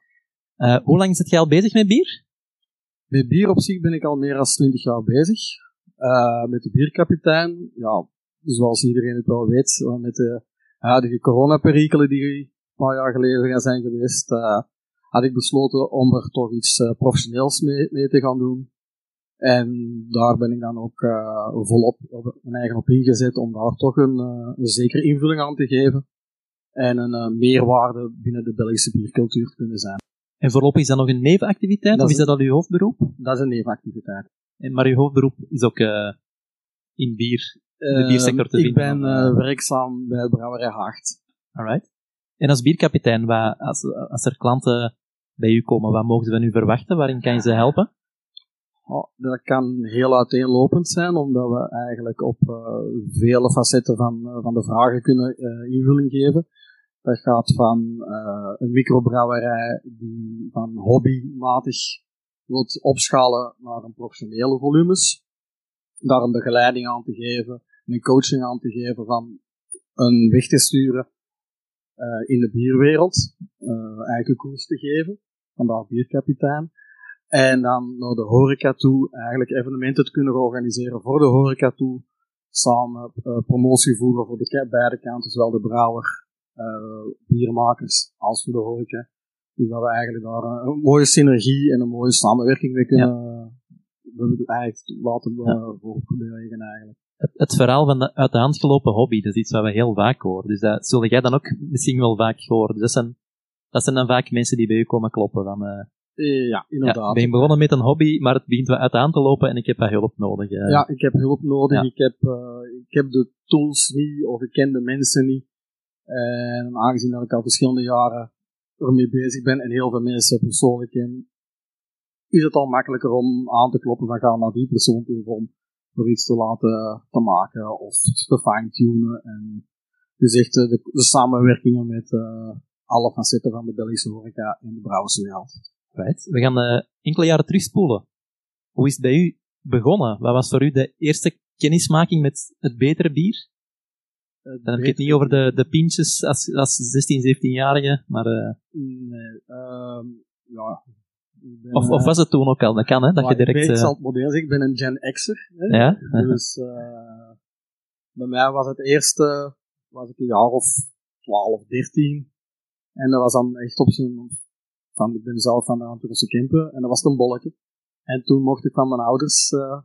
A: Hoe lang zit jij al bezig met bier?
D: Met bier op zich ben ik al meer dan 20 jaar bezig. Eh, met de bierkapitein, ja, zoals iedereen het wel weet, eh, met de huidige coronaperikelen die een paar jaar geleden zijn geweest, eh, had ik besloten om er toch iets eh, professioneels mee, mee te gaan doen. En daar ben ik dan ook volop op mijn eigen op ingezet om daar toch een, een zekere invulling aan te geven. En een meerwaarde binnen de Belgische biercultuur te kunnen zijn.
A: En voorlopig is dat nog een nevenactiviteit,
D: Dat
A: of
D: is
A: is dat al je hoofdberoep?
D: Dat is een nevenactiviteit.
A: En, maar je hoofdberoep is ook eh, in bier, de biersector te
D: Eh, ik
A: vinden.
D: ben
A: of, eh,
D: eh, werkzaam bij Brouwerij Haagt.
A: Alright. En als bierkapitein, wat, als, als er klanten bij u komen, wat mogen ze van u verwachten? Waarin kan je ze helpen?
D: Oh, dat kan heel uiteenlopend zijn, omdat we eigenlijk op eh, vele facetten van, eh, van de vragen kunnen eh, invulling geven. Dat gaat van eh, een microbrouwerij die van hobbymatig wilt opschalen naar een professionele volumes. Daar een begeleiding aan te geven, een coaching aan te geven van een weg te sturen eh, in de bierwereld, eh eigen koers te geven, vandaar bierkapitein. En dan naar de horeca toe, eigenlijk evenementen te kunnen organiseren voor de horeca toe. Samen eh, promotie voeren voor de beide kanten, zowel de brouwer, biermakers, als voor de horeca. Dus dat we eigenlijk daar een, een mooie synergie en een mooie samenwerking mee kunnen eh, we eigenlijk laten uh, voortbewegen eigenlijk.
A: Het, het verhaal van de uit de hand gelopen hobby, dat is iets wat we heel vaak horen. Dus dat zul jij dan ook misschien wel vaak horen. Dus dat zijn, dat zijn dan vaak mensen die bij u komen kloppen. Van, uh,
D: Eh, ja, inderdaad.
A: Ja, ik ben begonnen met een hobby, maar het begint wat uit de hand te lopen en ik heb wat hulp nodig. Uh.
D: Ja, ik heb hulp nodig.
A: Ja.
D: Ik, heb, uh, ik heb de tools niet, of ik ken de mensen niet. En aangezien dat ik al verschillende jaren ermee bezig ben en heel veel mensen persoonlijk ken, is het al makkelijker om aan te kloppen van ga naar die persoon toe om er iets te laten te maken of te fine-tunen. En dus echt de, samenwerkingen met uh, alle facetten van de Belgische horeca en de brouwerswereld.
A: Right. We gaan uh, enkele jaren terugspoelen. Hoe is het bij u begonnen? Wat was voor u de eerste kennismaking met het betere bier? Dan heb ik het niet over de, de pintjes als, als 16, 17-jarige, maar... Uh,
D: nee, uh, ja,
A: ben, of, of, was het toen ook al? Dat kan, hè? Dat je direct...
D: Ik, ben, ik zal het modern zeggen, ik ben een Gen X'er. Hè?
A: Ja?
D: Dus uh, bij mij was het eerste, was ik een jaar of 12, 13. En dat was dan echt op zijn... Van, ik ben zelf van de Antwerpse Kempen, en dat was een bolletje. En toen mocht ik van mijn ouders, uh,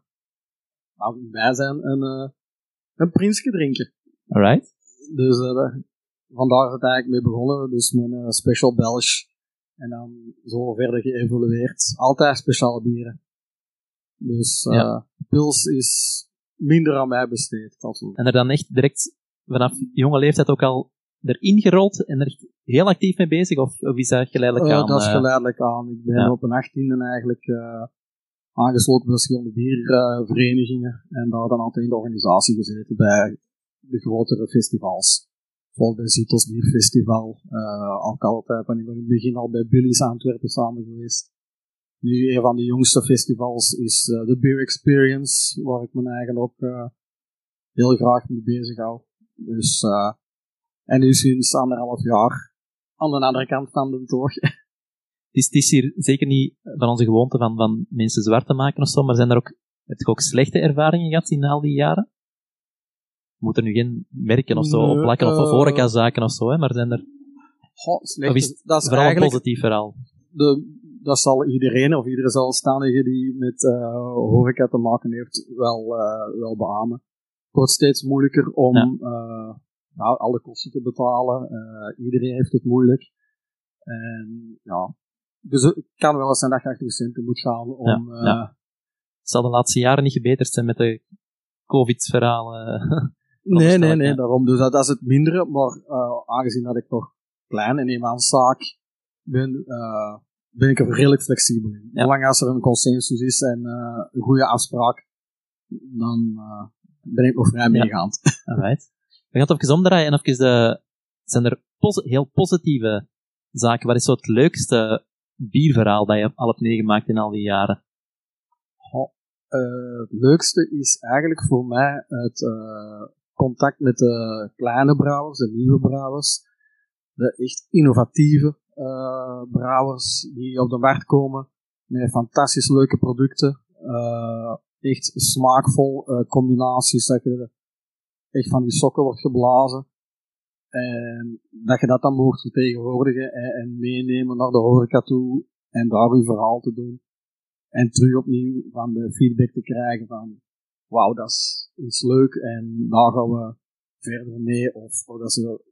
D: nou, bij zijn, een, een prinsje drinken.
A: Alright.
D: Dus uh, vandaar is het eigenlijk mee begonnen. Dus mijn uh, Special Belge En dan zo verder geëvolueerd. Altijd speciale bieren. Dus eh
A: Ja.
D: pils is minder aan mij besteed.
A: En er dan echt direct vanaf jonge leeftijd ook al erin gerold en er echt heel actief mee bezig? Of, of is dat geleidelijk
D: Eh,
A: aan?
D: dat is
A: eh,
D: geleidelijk aan. Ik ben
A: ja.
D: op een 18e eigenlijk eh, aangesloten bij verschillende bierverenigingen. en daar dan altijd in de organisatie gezeten bij de grotere festivals. Zoals bij Zitos Bierfestival. eh ook altijd ben ik in het begin al bij Billy's Antwerpen samen geweest. Nu, een van de jongste festivals is eh, de Beer Experience, waar ik me eigenlijk ook eh, heel graag mee bezig hou. Dus, en nu sinds anderhalf jaar aan de andere kant van de toog. <laughs>
A: Het is, het is hier zeker niet van onze gewoonte van, van mensen zwart te maken of zo, maar zijn er ook, heb je ook slechte ervaringen gehad in al die jaren? Je moet er nu geen merken of zo
D: Nee,
A: op plakken of, of
D: eh,
A: horecazaken of zo, hè, maar zijn er
D: Goh, slecht.
A: Of is het
D: dat is
A: vooral een positief verhaal?
D: de, dat zal iedereen of iedere zelfstandige die met horeca te maken heeft wel, eh, wel beamen. Het wordt steeds moeilijker om
A: Ja.
D: nou, alle kosten te betalen. Iedereen heeft het moeilijk. En ja, dus het kan wel eens zijn dat je achter de centen moet gaan om...
A: Ja, ja. Het zal de laatste jaren niet gebeterd zijn met de COVID-verhalen.
D: Nee, nee, nee, daarom. Dus dat, dat is het mindere. Maar eh, aangezien dat ik nog klein en eenmanszaak ben, eh, ben ik er redelijk flexibel in.
A: Ja.
D: Zolang als er een consensus is en eh, een goede afspraak, dan ben ik nog vrij
A: Ja.
D: meegaand. <laughs>
A: Alright. We gaan het even omdraaien en even de... Zijn er heel positieve zaken? Wat is zo het leukste bierverhaal dat je al hebt meegemaakt in al die jaren?
D: Het leukste is eigenlijk voor mij het contact met de kleine brouwers, de nieuwe brouwers, de echt innovatieve eh, brouwers die op de markt komen met fantastisch leuke producten, eh, echt smaakvol eh, combinaties dat je echt van die sokken wordt geblazen. En dat je dat dan mocht vertegenwoordigen en, en meenemen naar de horeca toe en daar uw verhaal te doen. En terug opnieuw van de feedback te krijgen van, wauw, dat is iets leuk en daar gaan we verder mee. Of, of dat ze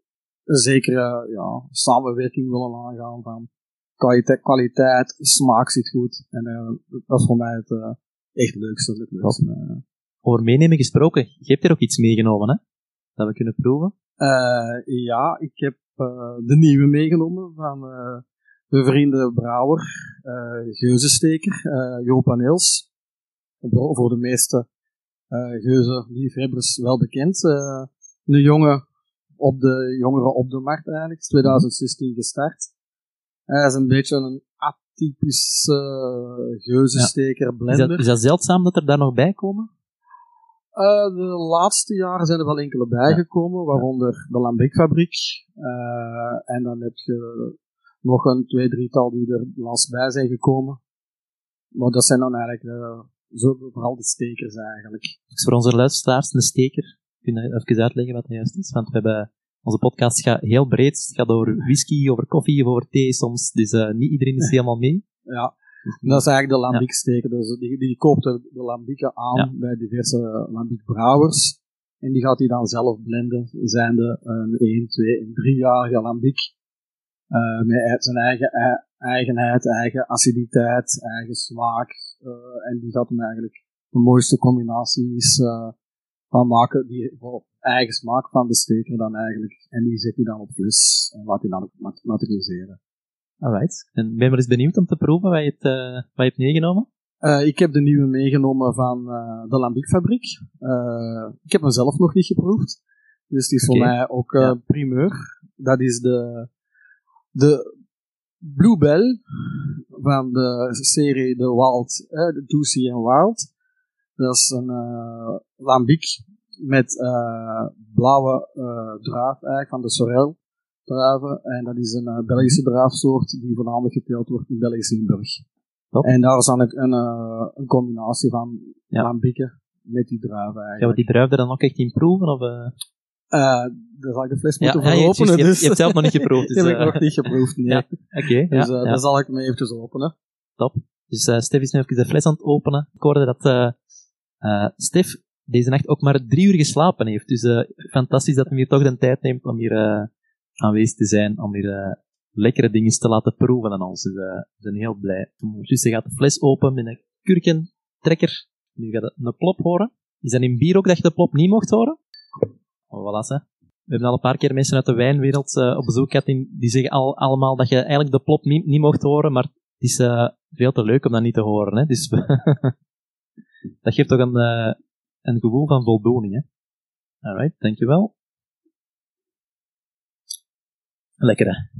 D: een zekere ja, samenwerking willen aangaan van kwaliteit, kwaliteit smaak zit goed. En eh, dat is voor mij het eh, echt leukste. Het leukste eh.
A: Over meenemen gesproken, je hebt er ook iets meegenomen, hè? Dat we kunnen proeven.
D: Eh, ja, ik heb eh, de nieuwe meegenomen van eh mijn vrienden Brouwer, eh Geuzensteker, eh Joop en Niels. Voor de meeste geuzenliefhebbers wel bekend. Eh een jongen op de, jongeren op de markt eigenlijk, is 2016 gestart. Hij is een beetje een atypische eh, geuzensteker,
A: Is
D: blender.
A: dat, is dat zeldzaam dat er daar nog bij komen?
D: Eh, de laatste jaren zijn er wel enkele bijgekomen, waaronder de Lambic-fabriek. Eh, en dan heb je nog een twee, drietal die er last bij zijn gekomen. Maar dat zijn dan eigenlijk eh, zo, vooral de stekers eigenlijk.
A: Dus voor onze luisteraars een steker. Kun je even uitleggen wat dat juist is? Want we hebben, onze podcast gaat heel breed. Het gaat over whisky, over koffie, over thee soms. Dus eh, niet iedereen is helemaal mee.
D: Ja, dat is eigenlijk de lambic-steker. Dus die, die koopt de, de lambieken aan
A: Ja.
D: bij diverse lambic-brouwers. En die gaat hij dan zelf blenden, zijnde een 1, 2 en 3-jarige lambiek. Eh, met zijn eigen ei- eigenheid, eigen aciditeit, eigen smaak. Eh, en die gaat hem eigenlijk de mooiste combinaties eh, van maken, die voor eigen smaak van de steker dan eigenlijk. En die zet hij dan op fles en laat hij dan ook mat- materialiseren.
A: Alright. En ben maar eens benieuwd om te proeven wat je hebt, eh, wat je hebt meegenomen.
D: Ik heb de nieuwe meegenomen van de Lambic-fabriek. Eh, ik heb hem zelf nog niet geproefd. Dus het is voor mij ook
A: Ja.
D: primeur. Dat is de, de Bluebell van de serie The Wild, eh, de Juicy and Wild. Dat is een eh lambic met eh, blauwe eh druif eigenlijk van de Sorel druiven. En dat is een Belgische druifsoort die voornamelijk geteeld wordt in Belgisch Limburg.
A: Top.
D: En daar is dan een, een, een combinatie van
A: Ja.
D: lambieken met die druiven
A: Gaan we die druif er dan ook echt in proeven? Of, eh?
D: Eh, dan zal ik de fles moeten
A: ja, je, hebt-
D: dus.
A: je hebt zelf nog niet geproefd. <laughs> Dus,
D: Die heb ik
A: eh,
D: nog niet geproefd, nee. <laughs>
A: Ja, Oké,
D: Dus
A: ja, ja.
D: dan zal ik hem eventjes openen.
A: Dus eh Stef is nu even de fles aan het openen. Ik hoorde dat eh eh, Stef deze nacht ook maar drie uur geslapen heeft. Dus eh, fantastisch dat hij hier toch de tijd neemt om hier aanwezig te zijn, om hier lekkere dingen te laten proeven aan ons. Dus eh, we zijn heel blij. Dus gaat de fles open met een kurkentrekker. Nu gaat het een plop horen. Is dat in bier ook dat je de plop niet mocht horen? Oh, voilà. We hebben al een paar keer mensen uit de wijnwereld eh, op bezoek gehad in- die zeggen al, allemaal dat je eigenlijk de plop niet, niet mocht horen, maar het is eh, veel te leuk om dat niet te horen. Hè? Dus <laughs> dat geeft toch een, eh, een gevoel van voldoening. Hè? Alright, dankjewel. Lekker hè?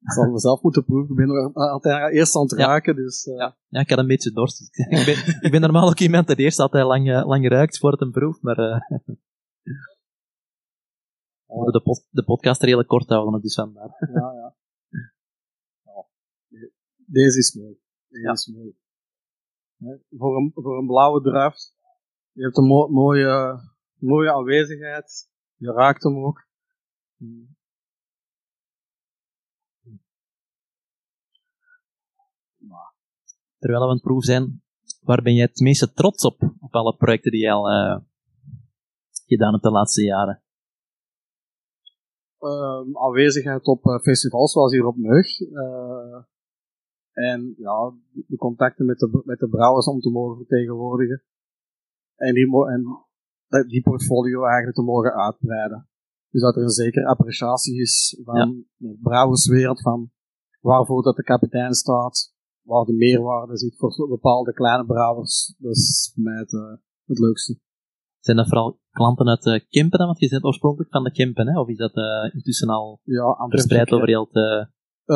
D: Ik zal mezelf moeten proeven. Ik ben er altijd eerst aan het
A: Ja.
D: raken, dus... eh,
A: Ja. ja, ik had een beetje dorst. <laughs> ik, ben, ik ben normaal ook iemand die eerst altijd lang, lang ruikt voor het een proef, maar <laughs> we moeten de, pod- de podcast redelijk kort houden, dus vandaar.
D: ja, ja. Ja. De- Deze is mooi. Deze
A: Ja.
D: is mooi. Voor een, voor een blauwe druif. Je hebt een mo- mooie, mooie aanwezigheid. Je raakt hem ook.
A: Terwijl we aan het proeven zijn, waar ben jij het meeste trots op, op alle projecten die je al eh, gedaan hebt de laatste jaren?
D: Ehm, aanwezigheid op eh, festivals zoals hier op Meug. Eh, en ja, de contacten met de, met de brouwers om te mogen vertegenwoordigen. En die, en die portfolio eigenlijk te mogen uitbreiden. Dus dat er een zekere appreciatie is van de brouwerswereld, van waarvoor dat de kapitein staat, waar de meerwaarde zit voor bepaalde kleine brouwers. Dat is voor mij het, eh, het leukste.
A: Zijn dat vooral klanten uit uh, Kempen dan? Want je bent oorspronkelijk van de Kempen, hè? Of is dat eh, intussen al
D: Ja,
A: verspreid over heel het... eh,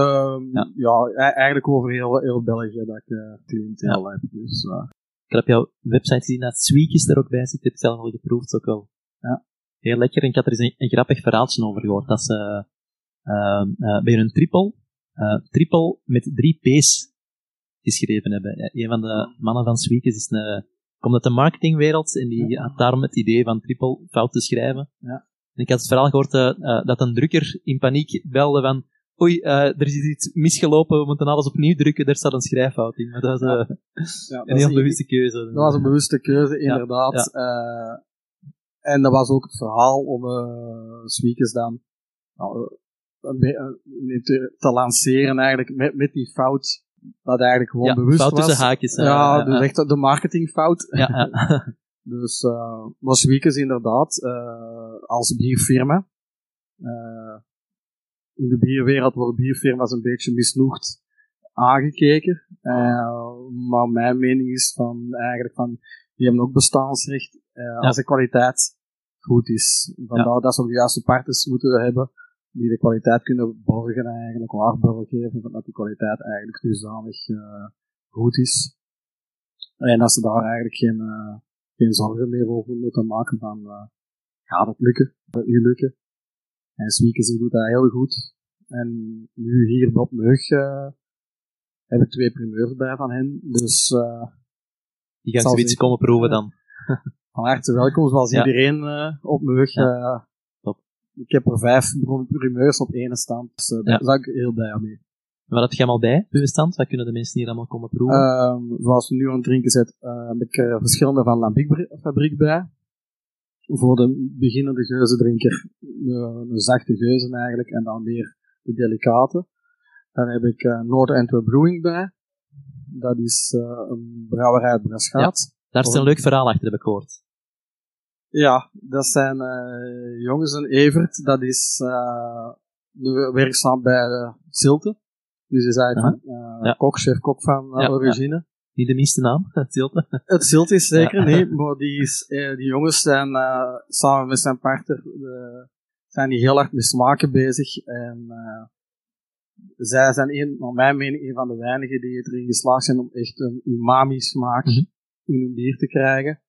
D: Ehm,
A: Ja.
D: ja. e- eigenlijk over heel, heel België dat ik uh, cliënteel heb. Dus, eh,
A: Ik heb op jouw website gezien dat Sweekjes er ook bij zit. Ik heb het zelf al geproefd, ook wel.
D: Ja.
A: Heel lekker. En ik had er eens een, een grappig verhaaltje over gehoord. Dat ze uh, uh, bij hun triple, uh, triple met drie P's geschreven hebben. Ja, een van de mannen van Sweekjes is een, komt uit de marketingwereld en die
D: Ja.
A: had daarom het idee van triple fout te schrijven.
D: Ja.
A: En ik had het verhaal gehoord uh, dat een drukker in paniek belde van oei, uh, er is iets misgelopen, we moeten alles opnieuw drukken, daar staat een schrijffout in. Maar dat is uh,
D: ja,
A: een heel bewuste keuze.
D: Dat was een bewuste keuze, inderdaad. En dat was ook het verhaal om uh, Sweekers dan nou, te, te lanceren eigenlijk met, met die fout dat eigenlijk gewoon
A: ja,
D: bewust
A: fout
D: was.
A: tussen haakjes.
D: Ja, ja dus echt de marketingfout.
A: Ja, ja. <laughs>
D: dus uh, was Sweekers inderdaad uh, als bierfirma. Uh, in de bierwereld worden bierfirma's een beetje misnoegd aangekeken. Uh, maar mijn mening is van eigenlijk van die hebben ook bestaansrecht als de kwaliteit goed is. Vandaar ja. dat ze ook de juiste partners moeten hebben die de kwaliteit kunnen borgen eigenlijk, waarborgen geven dat die kwaliteit eigenlijk dusdanig uh, goed is. En dat ze daar eigenlijk geen, uh, geen zorgen meer over moeten maken van uh, gaat het lukken, gaat het niet lukken. En Sweekers doet dat heel goed. En nu hier op Meug uh, heb ik twee primeurs bij van hen. Dus
A: die gaan zoiets komen proeven dan. <laughs>
D: van harte welkom, zoals ja. iedereen op Meug. Ja. Ik heb er vijf primeurs op één stand, dus uh, daar ben ik heel blij mee.
A: Wat heb je allemaal bij, uw stand? Wat kunnen de mensen hier allemaal komen proeven?
D: Uh, zoals we nu aan het drinken zijn, heb ik er verschillende van Lambic fabriek bij voor de beginnende geuzendrinker een, een zachte geuzen eigenlijk en dan meer de delicate. Dan heb ik uh, Noord Antwerp Brewing bij. Dat is uh, een brouwerij uit Braschaat.
A: Ja, daar is een leuk verhaal achter, heb ik gehoord.
D: Ja, dat zijn uh, jongens en Evert. Dat is werkzaam bij Zilte. Dus is eigenlijk -huh. ja. kok, chef kok van ja, origine. Ja.
A: Niet de minste naam, het <laughs> Zilte.
D: Het Zilte is zeker, nee. Maar die, is, die jongens zijn samen met zijn partner zijn die heel hard met smaken bezig. En uh, zij zijn een, naar mijn mening een van de weinigen die erin geslaagd zijn om echt een umami smaak -hmm. in hun bier te krijgen.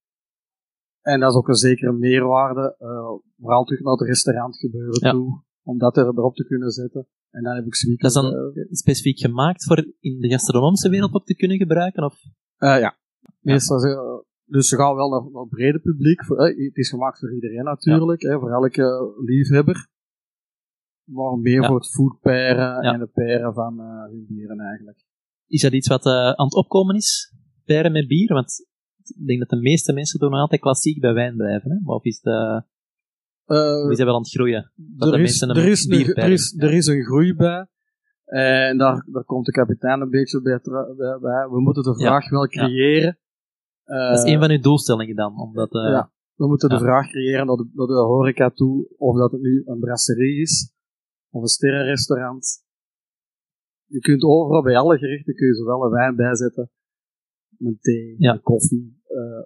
D: En dat is ook een zekere meerwaarde, uh, vooral terug naar het restaurant gebeuren ja. toe, om dat er, erop te kunnen zetten. En dan heb ik sweet.
A: Dat is dan uh, specifiek gemaakt voor in de gastronomische wereld ook te kunnen gebruiken? Of?
D: ja. Meestal dus ze gaan wel naar, naar het brede publiek. Voor, eh, het is gemaakt voor iedereen natuurlijk, ja. hè, voor elke liefhebber. Maar meer ja. voor het foodperen ja. en het peren van uh, hun bieren eigenlijk.
A: Is dat iets wat aan het opkomen is? Peren met bier? Want ik denk dat de meeste mensen doen nog altijd klassiek bij wijn blijven. Hè? Maar of is uh, is dat wel aan het groeien?
D: Er is, er, is een, er, is, er is een groei bij. En daar, daar komt de kapitein een beetje bij. We moeten de vraag wel creëren.
A: Dat is
D: Eh,
A: een van uw doelstellingen dan, omdat... eh,
D: ja. We moeten
A: ja.
D: de vraag creëren dat de, dat de horeca toe, of dat het nu een brasserie is, of een sterrenrestaurant. Je kunt overal bij alle gerechten kun je zowel een wijn bijzetten, een thee,
A: Ja.
D: een koffie. Eh,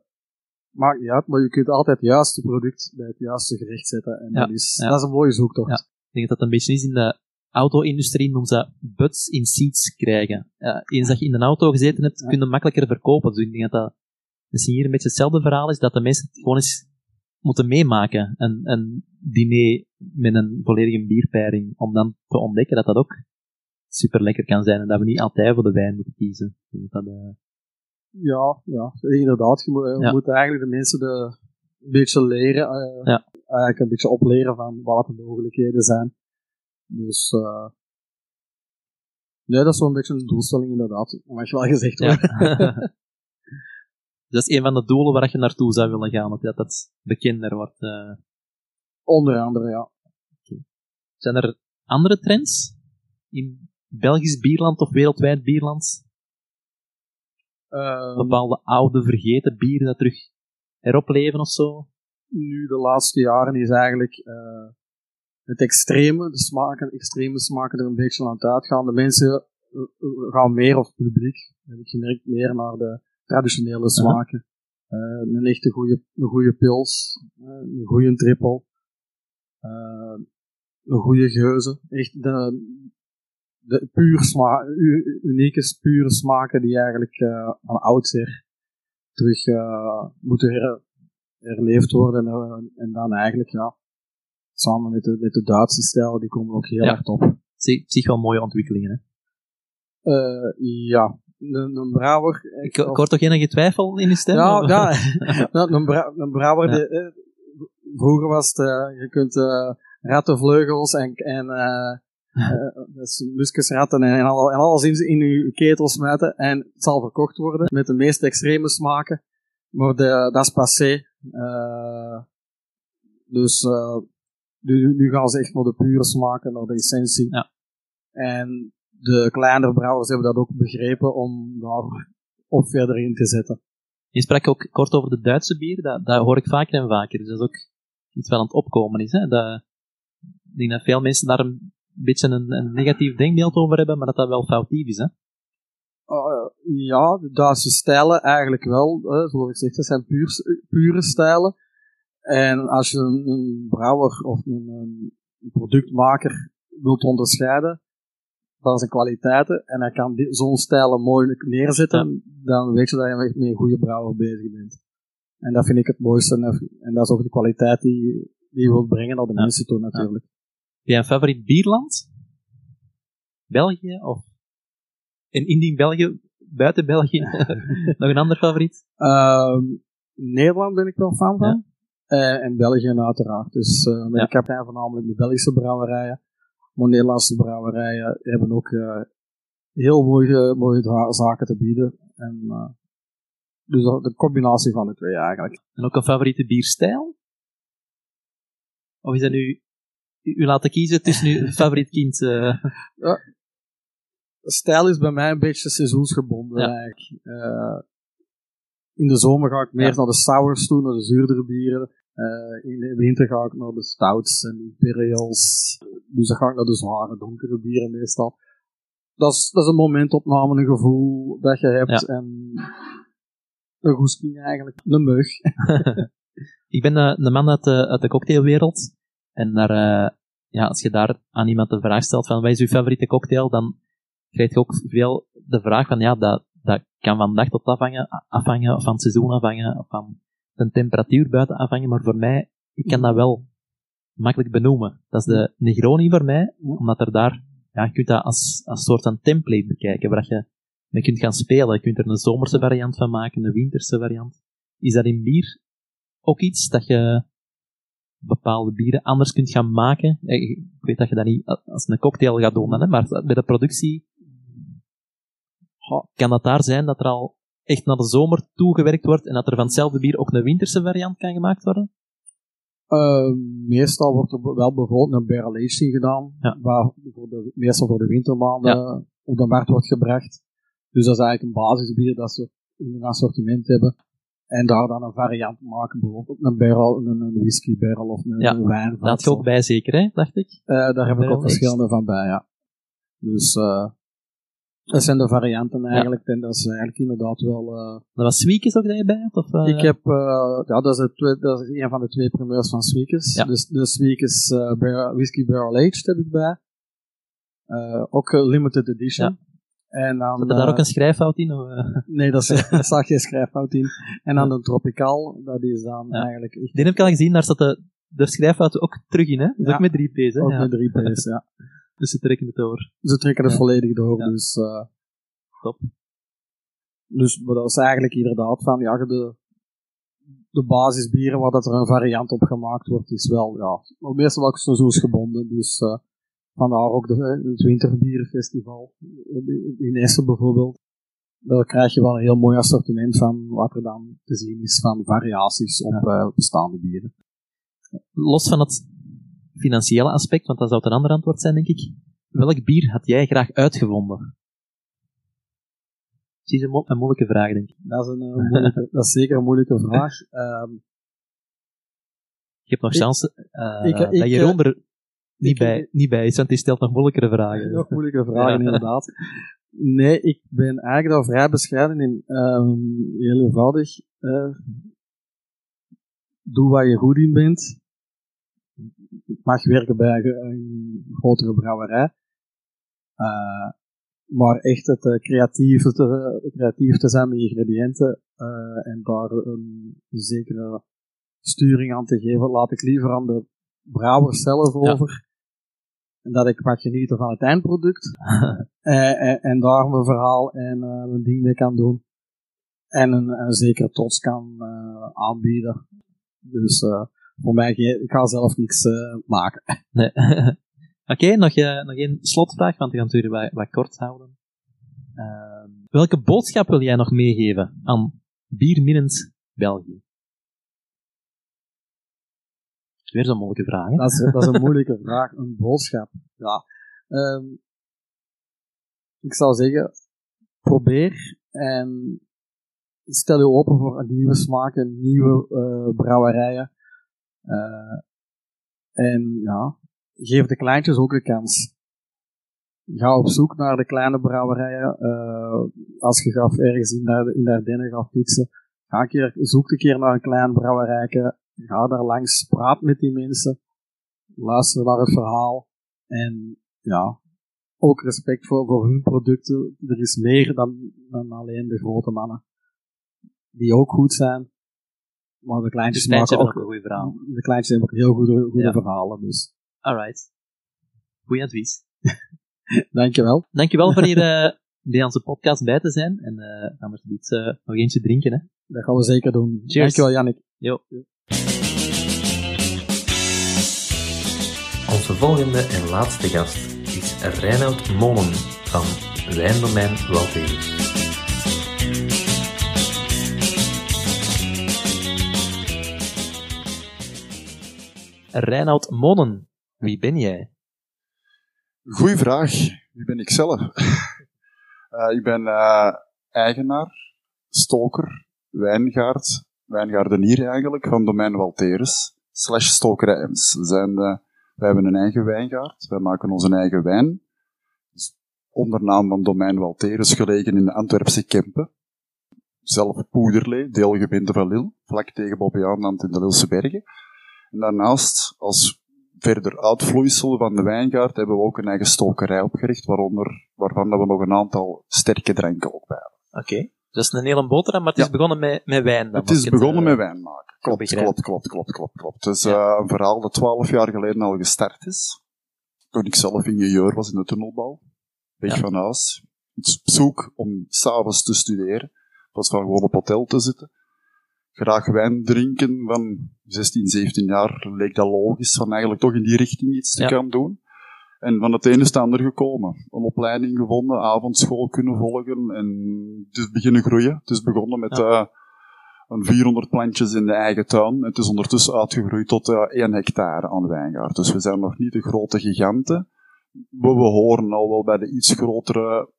D: maakt niet uit, maar je kunt altijd het juiste product bij het juiste gerecht zetten. En
A: Ja,
D: dat, is,
A: ja.
D: dat is een mooie zoektocht.
A: Ja. Ik denk dat dat een beetje is in de auto-industrie, noemen ze dat butts in seats krijgen. Eh, eens dat je in een auto gezeten hebt, kun je makkelijker verkopen. Dus ik denk dat dat misschien hier een beetje hetzelfde verhaal is, dat de mensen het gewoon eens moeten meemaken. Een, een diner met een volledige bierpeiring, om dan te ontdekken dat dat ook super lekker kan zijn en dat we niet altijd voor de wijn moeten kiezen. Denk dat, eh,
D: Ja, ja, inderdaad. Je moet, je
A: Ja.
D: moet eigenlijk de mensen de, een beetje leren, eh,
A: Ja.
D: eigenlijk een beetje opleren van wat de mogelijkheden zijn. Dus, eh nee, dat is wel een beetje een doelstelling inderdaad, mag je wel gezegd
A: ja.
D: worden. <laughs>
A: dat is een van de doelen waar je naartoe zou willen gaan, dat dat bekender wordt. eh.
D: Onder andere, ja.
A: Zijn er andere trends in Belgisch bierland of wereldwijd bierland?
D: Eh,
A: Bepaalde oude, vergeten bieren dat terug heropleven of zo?
D: nu de laatste jaren is eigenlijk eh, het extreme, de smaken, extreme smaken er een beetje aan het uitgaan. De mensen eh, eh, gaan meer, of het publiek, heb ik gemerkt, meer naar de traditionele smaken. Een echte goede, een goede pils, een goede trippel, een goede geuze. Echt de, de puur sma unieke, pure smaken die eigenlijk eh aan oudsher terug eh, moeten her, herleefd worden. En, en dan eigenlijk, ja, samen met de, met de Duitse stijl, die komen ook heel
A: Ja.
D: hard op.
A: Zich wel mooie ontwikkelingen. Hè?
D: Eh, ja, een, een brouwer.
A: Ik, ik hoor toch enige twijfel in je stem?
D: Ja,
A: of-
D: ja. Ja, <laughs> een, brou- een brouwer,
A: Ja.
D: die, eh, vroeger was het, eh, je kunt eh rattenvleugels en, en eh eh, dus muskusratten en, en, al, en alles in, in je ketel smijten en het zal verkocht worden met de meest extreme smaken. Maar de, dat is passé. Eh, dus eh, nu, nu gaan ze echt naar de pure smaken, naar de essentie.
A: Ja.
D: En de kleinere brouwers hebben dat ook begrepen om daar op verder in te zetten.
A: Je sprak ook kort over de Duitse bieren, dat, dat hoor ik vaker en vaker. Dus dat is ook iets wat aan het opkomen is. Hè? Dat, ik denk dat veel mensen daar een beetje een, een negatief denkbeeld over hebben, maar dat dat wel foutief is. Hè?
D: Uh, ja, de Duitse stijlen eigenlijk wel. hè, zoals ik zeg, dat zijn puur, pure stijlen. En als je een, een brouwer of een, een productmaker wilt onderscheiden van zijn kwaliteiten en hij kan zo'n stijlen mooi neerzetten, dan weet je dat je echt met een goede brouwer bezig bent. En dat vind ik het mooiste. En dat, is ook de kwaliteit die, die je wilt brengen naar de mensen toe natuurlijk.
A: Heb jij een favoriet bierland? België? Of en indien België, buiten België, <laughs> nog een ander favoriet?
D: Ehm, Nederland ben ik wel fan van. Eh, en België uiteraard. Dus
A: Ja.
D: de kapitein voornamelijk de Belgische brouwerijen. Maar Nederlandse brouwerijen hebben ook eh, heel mooie, mooie zaken te bieden. En, eh, dus de combinatie van de twee eigenlijk.
A: En ook een favoriete bierstijl? Of is dat nu, u, laten kiezen tussen <laughs> uw favoriet kind? eh,
D: De stijl is bij mij een beetje seizoensgebonden
A: Ja.
D: eigenlijk. Eh, in de zomer ga ik meer
A: Ja.
D: naar de sours toe, naar de zuurdere bieren. Eh, in de winter ga ik naar de stouts en de imperials. Dus dan ga ik naar de zware, donkere bieren meestal. Dat is, dat is een momentopname, een gevoel dat je hebt. En een goesting eigenlijk. Een mug. <laughs>
A: Ik ben een man uit de, uit de cocktailwereld. En eh, ja, als je daar aan iemand de vraag stelt van wat is uw favoriete cocktail, dan krijg je ook veel de vraag van ja, dat, dat kan van dag tot afhangen, afhangen, van het seizoen afhangen, van de temperatuur buiten afhangen. Maar voor mij, ik kan dat wel makkelijk benoemen. Dat is de Negroni voor mij, omdat er daar, ja, je kunt dat als, als soort van template bekijken, waar je mee kunt gaan spelen. Je kunt er een zomerse variant van maken, een winterse variant. Is dat in bier ook iets dat je bepaalde bieren anders kunt gaan maken? Eh, Ik weet dat je dat niet als een cocktail gaat doen, hè, maar bij de productie kan dat daar zijn dat er al echt naar de zomer toegewerkt wordt en dat er van hetzelfde bier ook een winterse variant kan gemaakt worden?
D: Uh, meestal wordt er wel bijvoorbeeld een barrel aging gedaan,
A: Ja.
D: waar voor de, meestal voor de wintermaanden op de markt wordt gebracht. Dus dat is eigenlijk een basisbier dat ze in hun assortiment hebben. En daar dan een variant maken, bijvoorbeeld een barrel, een, een whisky barrel of een,
A: Ja,
D: wijn.
A: Dat had je ook bij zeker, hè, dacht ik.
D: Eh, daar heb ik ook verschillende van bij, ja. Dus eh dat zijn de varianten eigenlijk. En dat is eigenlijk inderdaad wel... eh,
A: Dat was Sweekes ook dat je bij had? Of,
D: ik heb, ja, dat is, het, dat is een van de twee primeurs van Sweekes.
A: Ja.
D: Dus de Barrel- Whisky Barrel Aged heb ik bij. Ook limited edition. En dan,
A: Zat er daar
D: eh,
A: ook een schrijffout in? Of, eh? <laughs>
D: Nee, dat <laughs> daar staat geen schrijffout in. En dan de Tropical, dat is dan eigenlijk echt
A: Die heb ik al gezien, daar zat de, de schrijffout ook terug in, hè?
D: Ja.
A: ook met drie P's, hè?
D: ook met drie P's, <laughs> ja.
A: Dus ze trekken het over.
D: Ze trekken het
A: Ja.
D: volledig door,
A: Ja.
D: dus... eh,
A: Top.
D: Dus maar dat is eigenlijk inderdaad van, ja, de, de basisbieren waar dat er een variant op gemaakt wordt, is wel, ja, meestal ook seizoensgebonden. Dus eh vandaar ook de, het Winterbierenfestival in- Essen bijvoorbeeld. Daar krijg je wel een heel mooi assortiment van wat er dan te zien is van variaties op eh, bestaande bieren.
A: Los van het financiële aspect, want dat zou een ander antwoord zijn, denk ik. Welk bier had jij graag uitgevonden? Precies een, mo- een moeilijke vraag, denk ik.
D: Dat is, een, eh, moeilijke, <laughs> dat is zeker een moeilijke vraag. <laughs> Ehm,
A: Je hebt nog
D: Ik-
A: chance eh,
D: ik- ik,
A: dat Jeroen er niet,
D: ik-
A: bij, niet bij is, want die stelt nog moeilijkere vragen.
D: Nog moeilijke <laughs> vragen,
A: Ja.
D: inderdaad. Nee, ik ben eigenlijk daar vrij bescheiden in. Ehm, heel eenvoudig. eh, doe waar je goed in bent. Ik mag werken bij een, een grotere brouwerij. Eh, maar echt het eh, creatief, te, creatief te zijn met ingrediënten eh, en daar een zekere sturing aan te geven, laat ik liever aan de brouwer zelf
A: Ja.
D: En dat ik mag genieten van het eindproduct. en, <laughs> en, en daar mijn verhaal en eh, mijn ding mee kan doen. En een, een zekere trots kan eh, aanbieden. Dus eh, voor mij, ik ga zelf niks eh, maken. <laughs>
A: Nee. <laughs> Oké, nog, eh, nog één slotvraag, want gaan het weer wat, wat kort houden. Ehm, welke boodschap wil jij nog meegeven aan bierminnend België? Weer zo'n moeilijke vraag?
D: Dat is, dat is een moeilijke vraag, een boodschap. Ja. Ehm, ik zou zeggen, probeer en stel je open voor nieuwe smaken, nieuwe eh, brouwerijen. Eh, en ja, geef de kleintjes ook een kans. Ga op zoek naar de kleine brouwerijen. Eh, als je gaat ergens in in de Ardennen gaat fietsen, ga een keer, zoek een keer naar een klein brouwerijke. Ga daar langs, praat met die mensen. Luister naar het verhaal. En ja, ook respect voor, voor hun producten. Er is meer dan, dan alleen de grote mannen. Die ook goed zijn. Maar de kleintjes
A: Dus kleintjes
D: maken
A: hebben
D: ook,
A: ook een goed verhaal.
D: de kleintjes hebben ook heel goede, goede
A: Ja.
D: verhalen. Dus
A: Alright. Goeie advies. <laughs>
D: dankjewel.
A: Dankjewel voor hier <laughs> eh, bij onze podcast bij te zijn. En eh gaan we iets, eh, nog eentje drinken, hè?
D: Dat gaan we zeker doen.
A: Cheers.
D: Dankjewel, Jannik.
A: Jo.
C: Onze volgende en laatste gast is Reinoud Monen van Wijndomein Walterus.
A: Reinoud Monen, wie ben jij?
E: Goeie vraag. Wie ben ik zelf? <laughs> Eh, ik ben eh, eigenaar, stoker, wijngaard, wijngaardenier eigenlijk, van domein Walteres, slash stokerij Ems. We zijn, eh, wij hebben een eigen wijngaard, wij maken onze eigen wijn. Dus onder naam van domein Walteres, gelegen in de Antwerpse Kempen. Zelf Poederlee, deelgemeente van Lille, vlak tegen Bobbejaanland in de Lilse Bergen. En daarnaast, als verder uitvloeisel van de wijngaard hebben we ook een eigen stokerij opgericht, waaronder, waarvan we nog een aantal sterke dranken ook bij hebben.
A: Oké. Dat is een hele boterham, maar het is
E: Ja.
A: begonnen met, met wijn. Dan,
E: het is begonnen
A: eh,
E: met wijn maken. Klopt, klopt, klopt, klopt, klopt, klopt. Het is
A: Ja.
E: eh, een verhaal dat twaalf jaar geleden al gestart is. Toen ik zelf ingenieur was in de tunnelbouw. Weg
A: Ja.
E: van huis. Iets op zoek om s'avonds te studeren. Plaats van gewoon op hotel te zitten. Graag wijn drinken van 16, 17 jaar leek dat logisch van eigenlijk toch in die richting iets te gaan doen. En van het ene is het ander gekomen. Een opleiding gevonden, avondschool kunnen volgen en dus beginnen groeien. Het is begonnen met
A: Ja.
E: eh, een 400 plantjes in de eigen tuin. Het is ondertussen uitgegroeid tot uh, 1 hectare aan wijngaard. Dus we zijn nog niet de grote giganten. We, we horen al wel bij de iets grotere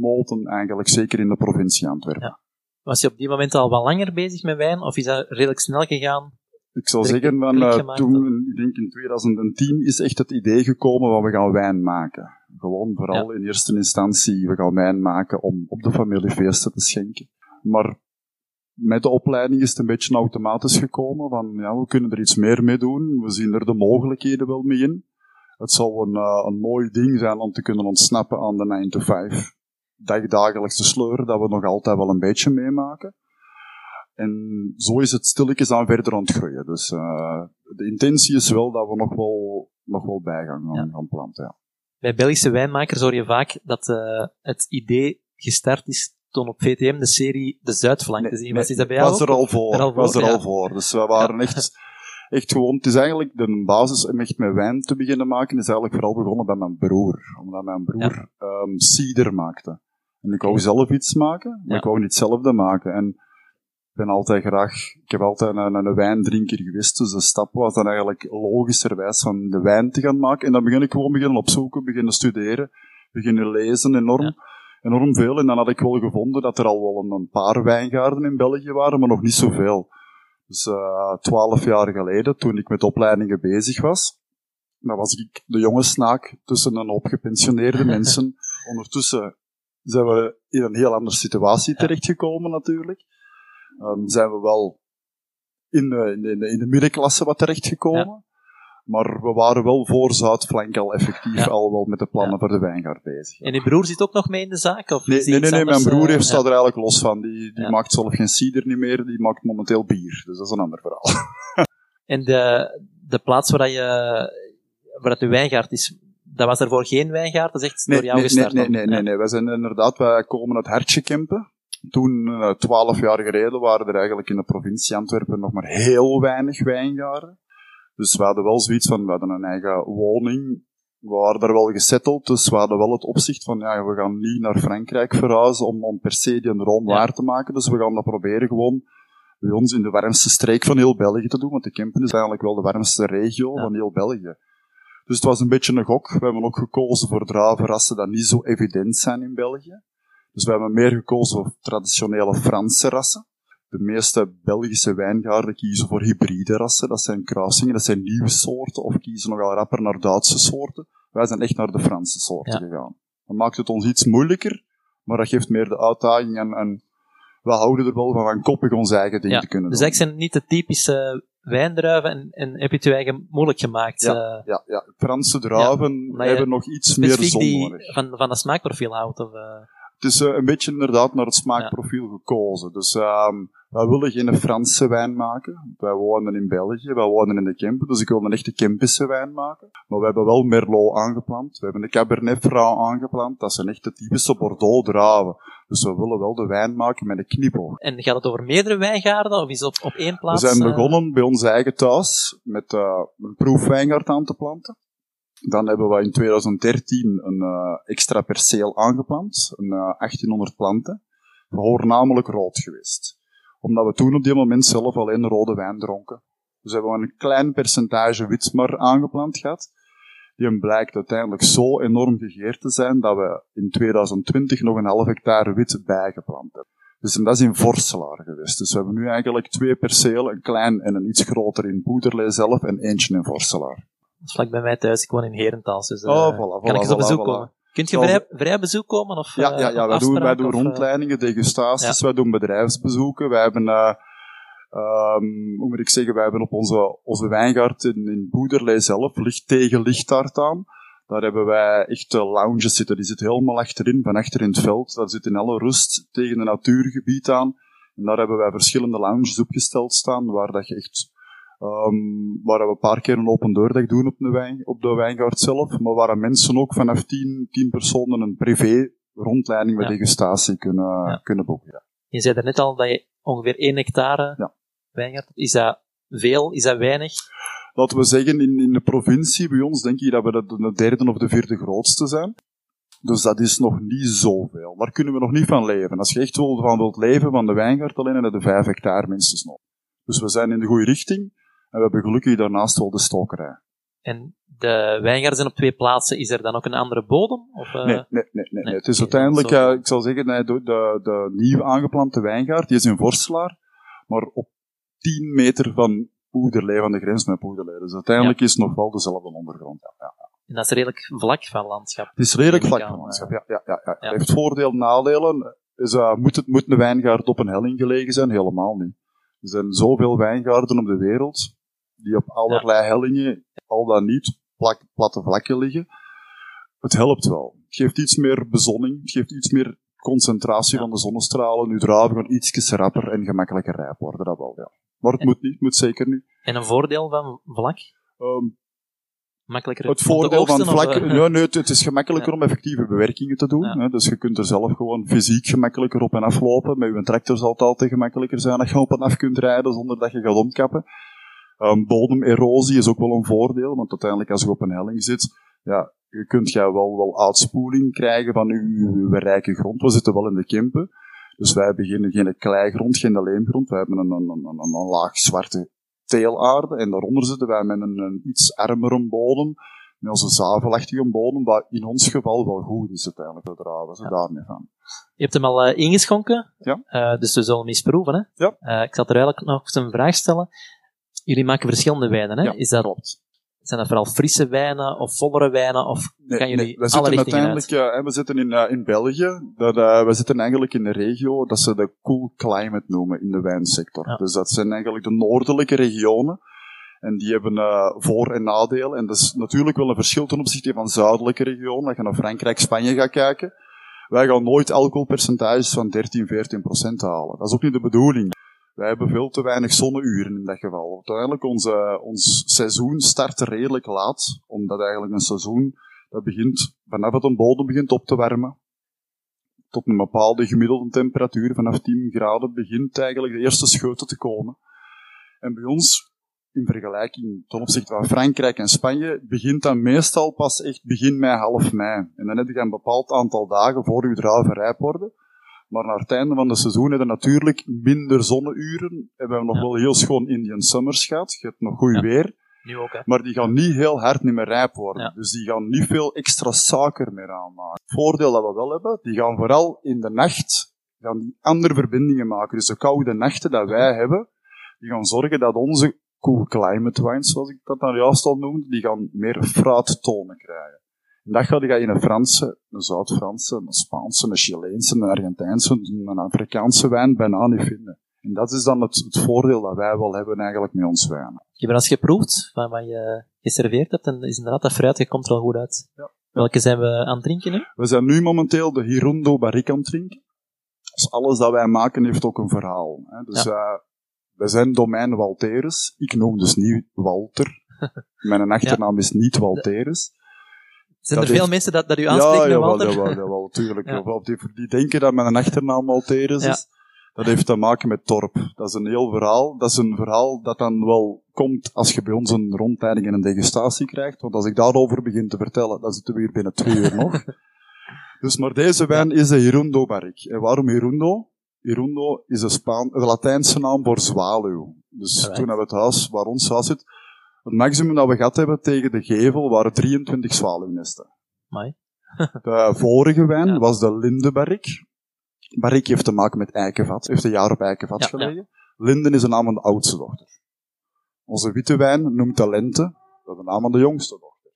E: moten eigenlijk, zeker in de provincie Antwerpen.
A: Ja. Was je op die moment al wat langer bezig met wijn, of is dat redelijk snel gegaan?
E: Ik zou zeggen, van, uh,
A: gemaakt,
E: toen, ik denk in 2010, is echt het idee gekomen van we gaan wijn maken. Gewoon vooral in eerste instantie, we gaan wijn maken om op de familiefeesten te schenken. Maar met de opleiding is het een beetje automatisch gekomen van ja, we kunnen er iets meer mee doen. We zien er de mogelijkheden wel mee in. Het zou een, uh, een mooi ding zijn om te kunnen ontsnappen aan de 9 to 5 dagdagelijkse sleur dat we nog altijd wel een beetje meemaken. En zo is het stilletjes aan verder aan het groeien. Dus uh, de intentie is wel dat we nog wel, nog wel bij gaan,
A: Ja.
E: gaan planten. Ja.
A: Bij Belgische wijnmakers hoor je vaak dat uh, het idee gestart is toen op VTM de serie De Zuidflank te zien was. Is dat bij jou
E: was er al voor.
A: Er al
E: was er
A: ja.
E: al voor. Dus we waren echt, echt gewoon, het is eigenlijk de basis om echt met wijn te beginnen maken, is eigenlijk vooral begonnen bij mijn broer. Omdat mijn broer ehm cider maakte. En ik wou zelf iets maken, maar ik wou niet hetzelfde maken. En ben altijd graag, ik heb altijd een, een wijndrinker geweest, dus de stap was dan eigenlijk logischerwijs van de wijn te gaan maken. En dan begin ik gewoon beginnen opzoeken, beginnen studeren, beginnen lezen enorm.
A: Ja.
E: Enorm veel. En dan had ik wel gevonden dat er al wel een, een paar wijngaarden in België waren, maar nog niet zoveel. Dus eh, twaalf jaar geleden, toen ik met opleidingen bezig was, dan was ik de jonge snaak tussen een hoop gepensioneerde <laughs> mensen. Ondertussen zijn we in een heel andere situatie terechtgekomen natuurlijk. Ehm, zijn we wel in de, in de, in de middenklasse wat terechtgekomen. Maar we waren wel voor Zuidflank al effectief
A: Ja.
E: al wel met de plannen
A: Ja.
E: voor de wijngaard bezig.
A: En die broer zit ook nog mee in de zaak? Of
E: Nee, nee, nee, nee, mijn broer
A: eh,
E: heeft,
A: ja.
E: staat er eigenlijk los van. Die, die
A: Ja.
E: maakt zelf geen cider niet meer, die maakt momenteel bier. Dus dat is een ander verhaal. <laughs>
A: En de, de plaats waar, je, waar het de wijngaard is, dat was daarvoor geen wijngaard? Dat is echt door jou
E: nee,
A: gestart?
E: nee, nee, nee,
A: Ja.
E: nee. Wij zijn inderdaad, wij komen uit Hertje-Kempen. Toen, eh, twaalf jaar geleden, waren er eigenlijk in de provincie Antwerpen nog maar heel weinig wijngaarden. Dus we hadden wel zoiets van, we hadden een eigen woning. We waren daar wel gesetteld, dus we hadden wel het opzicht van, ja, we gaan niet naar Frankrijk verhuizen om, om per se die droom
A: Ja.
E: waar te maken. Dus we gaan dat proberen gewoon bij ons in de warmste streek van heel België te doen, want de Kempen is eigenlijk wel de warmste regio
A: Ja.
E: van heel België. Dus het was een beetje een gok. We hebben ook gekozen voor druivenrassen die niet zo evident zijn in België. Dus we hebben meer gekozen voor traditionele Franse rassen. De meeste Belgische wijngaarden kiezen voor hybride rassen. Dat zijn kruisingen, dat zijn nieuwe soorten. Of kiezen nogal rapper naar Duitse soorten. Wij zijn echt naar de Franse soorten
A: Ja.
E: gegaan. Dat maakt het ons iets moeilijker, maar dat geeft meer de uitdaging. En, en we houden er wel van, van koppig ons eigen ding
A: Ja,
E: te kunnen
A: Dus
E: doen.
A: eigenlijk zijn het niet de typische wijndruiven en, en heb je het je eigen moeilijk gemaakt?
E: Ja,
A: eh,
E: Ja, ja, Franse druiven hebben nog iets meer zon
A: die
E: nodig.
A: van, van dat smaakprofiel houdt? Of, eh,
E: Het is eh, een beetje inderdaad naar het smaakprofiel gekozen. Dus ehm wij willen geen Franse wijn maken. Wij wonen in België, wij wonen in de Kempen, dus ik wil een echte Kempische wijn maken. Maar we hebben wel Merlot aangeplant, we hebben de Cabernet Franc aangeplant, dat zijn echt de typische Bordeaux druiven. Dus we willen wel de wijn maken met een knipoog.
A: en gaat het over meerdere wijngaarden of is het op, op één
E: We
A: plaats?
E: zijn
A: eh,
E: begonnen bij ons eigen thuis met eh, een proefwijngaard aan te planten. Dan hebben we in 2013 een eh, extra perceel aangeplant, een eh, 1800 planten, voornamelijk rood geweest. Omdat we toen op die moment zelf alleen rode wijn dronken. Dus hebben we een klein percentage witsmar aangeplant gehad. Die blijkt uiteindelijk zo enorm gegeerd te zijn dat we in 2020 nog een half hectare wit bijgeplant hebben. Dus en dat is in Vorselaar geweest. Dus we hebben nu eigenlijk twee percelen, een klein en een iets groter in Poederlee zelf en eentje in Vorselaar.
A: Dat is vlak bij mij thuis, ik woon in Herentals. Dus, eh,
E: Oh, voilà,
A: kan ik
E: voilà,
A: eens op
E: voilà,
A: bezoek
E: voilà.
A: komen? Kunt je vrij, vrij bezoek komen? Of,
E: Ja,
A: eh,
E: ja, ja wij, doen, wij doen
A: eh,
E: rondleidingen, degustaties, wij doen bedrijfsbezoeken. Wij hebben, ehm, hoe moet ik zeggen, wij hebben op onze, onze wijngaard in, in Boederlee zelf, licht tegen lichtaard aan. Daar hebben wij echt lounges zitten. Die zitten helemaal achterin, van achter in het veld. Daar zit in alle rust tegen een natuurgebied aan. En daar hebben wij verschillende lounges opgesteld staan, waar dat je echt, ehm, waar we een paar keer een open deurdag doen op de, wijn, op de wijngaard zelf, maar waar mensen ook vanaf 10, 10 personen een privé rondleiding met
A: Ja.
E: degustatie kunnen,
A: Ja.
E: kunnen boeken. Ja.
A: Je zei net al dat je ongeveer 1 hectare wijngaard hebt. Is dat veel? Is dat weinig?
E: Laten we zeggen, in, in de provincie bij ons denk ik dat we de, de derde of de vierde grootste zijn. Dus dat is nog niet zoveel. Daar kunnen we nog niet van leven. Als je echt wil, van wilt leven van de wijngaard alleen, heb je 5 hectare minstens nog. Dus we zijn in de goede richting. En we hebben gelukkig daarnaast wel de stokerij.
A: En de wijngaarden zijn op twee plaatsen. Is er dan ook een andere bodem? Of, eh,
E: Nee, nee, nee, nee, Het is uiteindelijk, ik zal zeggen, nee, de, de, de nieuw aangeplante wijngaard, die is in Vorstelaar, maar op 10 meter van Poederlee, van de grens met Poederlee. Dus uiteindelijk is het nog wel dezelfde ondergrond. Ja, ja.
A: En dat is redelijk vlak van landschap.
E: Het is redelijk vlak van landschap. Ja, ja, ja. Het heeft voordelen, nadelen. Is, eh, moet, het, moet een wijngaard op een helling gelegen zijn? Helemaal niet. Er zijn zoveel wijngaarden op de wereld die op allerlei hellingen, al dan niet, plak, platte vlakken liggen. Het helpt wel. Het geeft iets meer bezonning, het geeft iets meer concentratie van de zonnestralen. Nu druiven gaan iets rapper en gemakkelijker rijp worden, dat wel, ja. Maar het
A: En-
E: moet niet, het moet zeker niet.
A: En een voordeel van vlak?
E: Ehm,
A: Makkelijker
E: Het voordeel van
A: oogsten,
E: vlak,
A: eh,
E: nee, nee, het, het is gemakkelijker
A: Ja.
E: om effectieve bewerkingen te doen.
A: Ja.
E: Hè, dus je kunt er zelf gewoon fysiek gemakkelijker op en af lopen. Met je tractor zal het altijd gemakkelijker zijn dat je op en af kunt rijden zonder dat je gaat omkappen. Ehm, bodemerosie is ook wel een voordeel, want uiteindelijk als je op een helling zit, ja, je kunt jij wel, wel uitspoeling krijgen van uw, rijke grond. We zitten wel in de Kempen, dus wij hebben geen, kleigrond, geen leemgrond. Wij hebben een, een, een, een, een laag zwarte teelaarde en daaronder zitten wij met een, een iets armere bodem, met onze zavelachtige bodem, wat in ons geval wel goed is uiteindelijk, we draven ze
A: Ja.
E: daarmee van.
A: Je hebt hem al eh, ingeschonken,
E: Ja.
A: Eh, dus we zullen hem eens proeven. Hè?
E: Ja.
A: Eh, ik zal er eigenlijk nog eens een vraag stellen. Jullie maken verschillende wijnen, hè?
E: Ja,
A: is dat,
E: klopt.
A: zijn dat vooral frisse wijnen of vollere wijnen? Of
E: Nee,
A: gaan jullie
E: nee, we
A: alle
E: zitten
A: richtingen
E: uiteindelijk,
A: uit?
E: eh, we zitten in, eh, in België. Dat, eh, we zitten eigenlijk in de regio dat ze de cool climate noemen in de wijnsector.
A: Ja.
E: Dus dat zijn eigenlijk de noordelijke regionen. En die hebben voor- en nadelen. En dat is natuurlijk wel een verschil ten opzichte van zuidelijke regionen. Als je naar Frankrijk, Spanje gaat kijken. Wij gaan nooit alcoholpercentages van 13, 14 procent halen. Dat is ook niet de bedoeling. Wij hebben veel te weinig zonneuren in dat geval. Uiteindelijk, onze, ons seizoen start redelijk laat. Omdat eigenlijk een seizoen, dat begint, vanaf het een bodem begint op te warmen, tot een bepaalde gemiddelde temperatuur, vanaf 10 graden, begint eigenlijk de eerste scheuten te komen. En bij ons, in vergelijking ten opzichte van Frankrijk en Spanje, begint dat meestal pas echt begin mei, half mei. En dan heb je een bepaald aantal dagen voor je druiven rijp worden. Maar naar het einde van het seizoen hebben we natuurlijk minder zonneuren. Hebben we nog
A: Ja.
E: wel heel schoon Indian Summers gehad. Je hebt nog goed
A: Ja.
E: weer.
A: Nu ook, hè?
E: Maar die gaan niet heel hard niet meer rijp worden.
A: Ja.
E: Dus die gaan niet veel extra suiker meer aanmaken. Het voordeel dat we wel hebben, die gaan vooral in de nacht gaan die andere verbindingen maken. Dus de koude nachten dat wij hebben, die gaan zorgen dat onze cool climate wines, zoals ik dat dan juist al noemde, die gaan meer fruittonen krijgen. Dat ga je in een Franse, een Zuid-Franse, een Spaanse, een Chileense, een Argentijnse, een Afrikaanse wijn bijna niet vinden. En dat is dan het, het voordeel dat wij wel hebben eigenlijk met ons wijnen.
A: Je hebt eens geproefd van wat je geserveerd hebt en is inderdaad dat fruit, je komt er al goed uit.
E: Ja.
A: Welke zijn we aan het drinken nu?
E: We zijn nu momenteel de Hirundo Barrique aan het drinken. Dus alles dat wij maken heeft ook een verhaal. Hè. Dus we zijn domein Walterus. Ik noem dus niet Walter. <laughs> Mijn achternaam is niet Walterus.
A: Zijn
E: Dat
A: er veel
E: heeft-
A: mensen dat, dat u aanspreken,
E: ja, jawel, jawel, jawel, tuurlijk. <laughs>
A: Ja.
E: Of Die, die denken dat mijn achternaam Walterus
A: Ja.
E: is. Dat heeft te maken met Torp. Dat is een heel verhaal. Dat is een verhaal dat dan wel komt als je bij ons een rondleiding en een degustatie krijgt. Want als ik daarover begin te vertellen, dan zitten we hier binnen twee uur nog. <laughs> Dus, maar deze wijn is de Hirundo Barrique. En waarom Hirundo? Hirundo is de, Spaan, de Latijnse naam voor zwaluw. Dus
A: Alright.
E: toen we het huis, waar ons huis zit, het maximum dat we gehad hebben tegen de gevel waren 23 zwaluwnesten.
A: Amai. <laughs>
E: De vorige wijn
A: Ja.
E: was de Linde Barrique. Barrique heeft te maken met eikenvat. Heeft een jaar op eikenvat
A: Ja,
E: gelegen. Linden is de naam van de oudste dochter. Onze witte wijn noemt de Lente. Dat is de naam van de jongste dochter.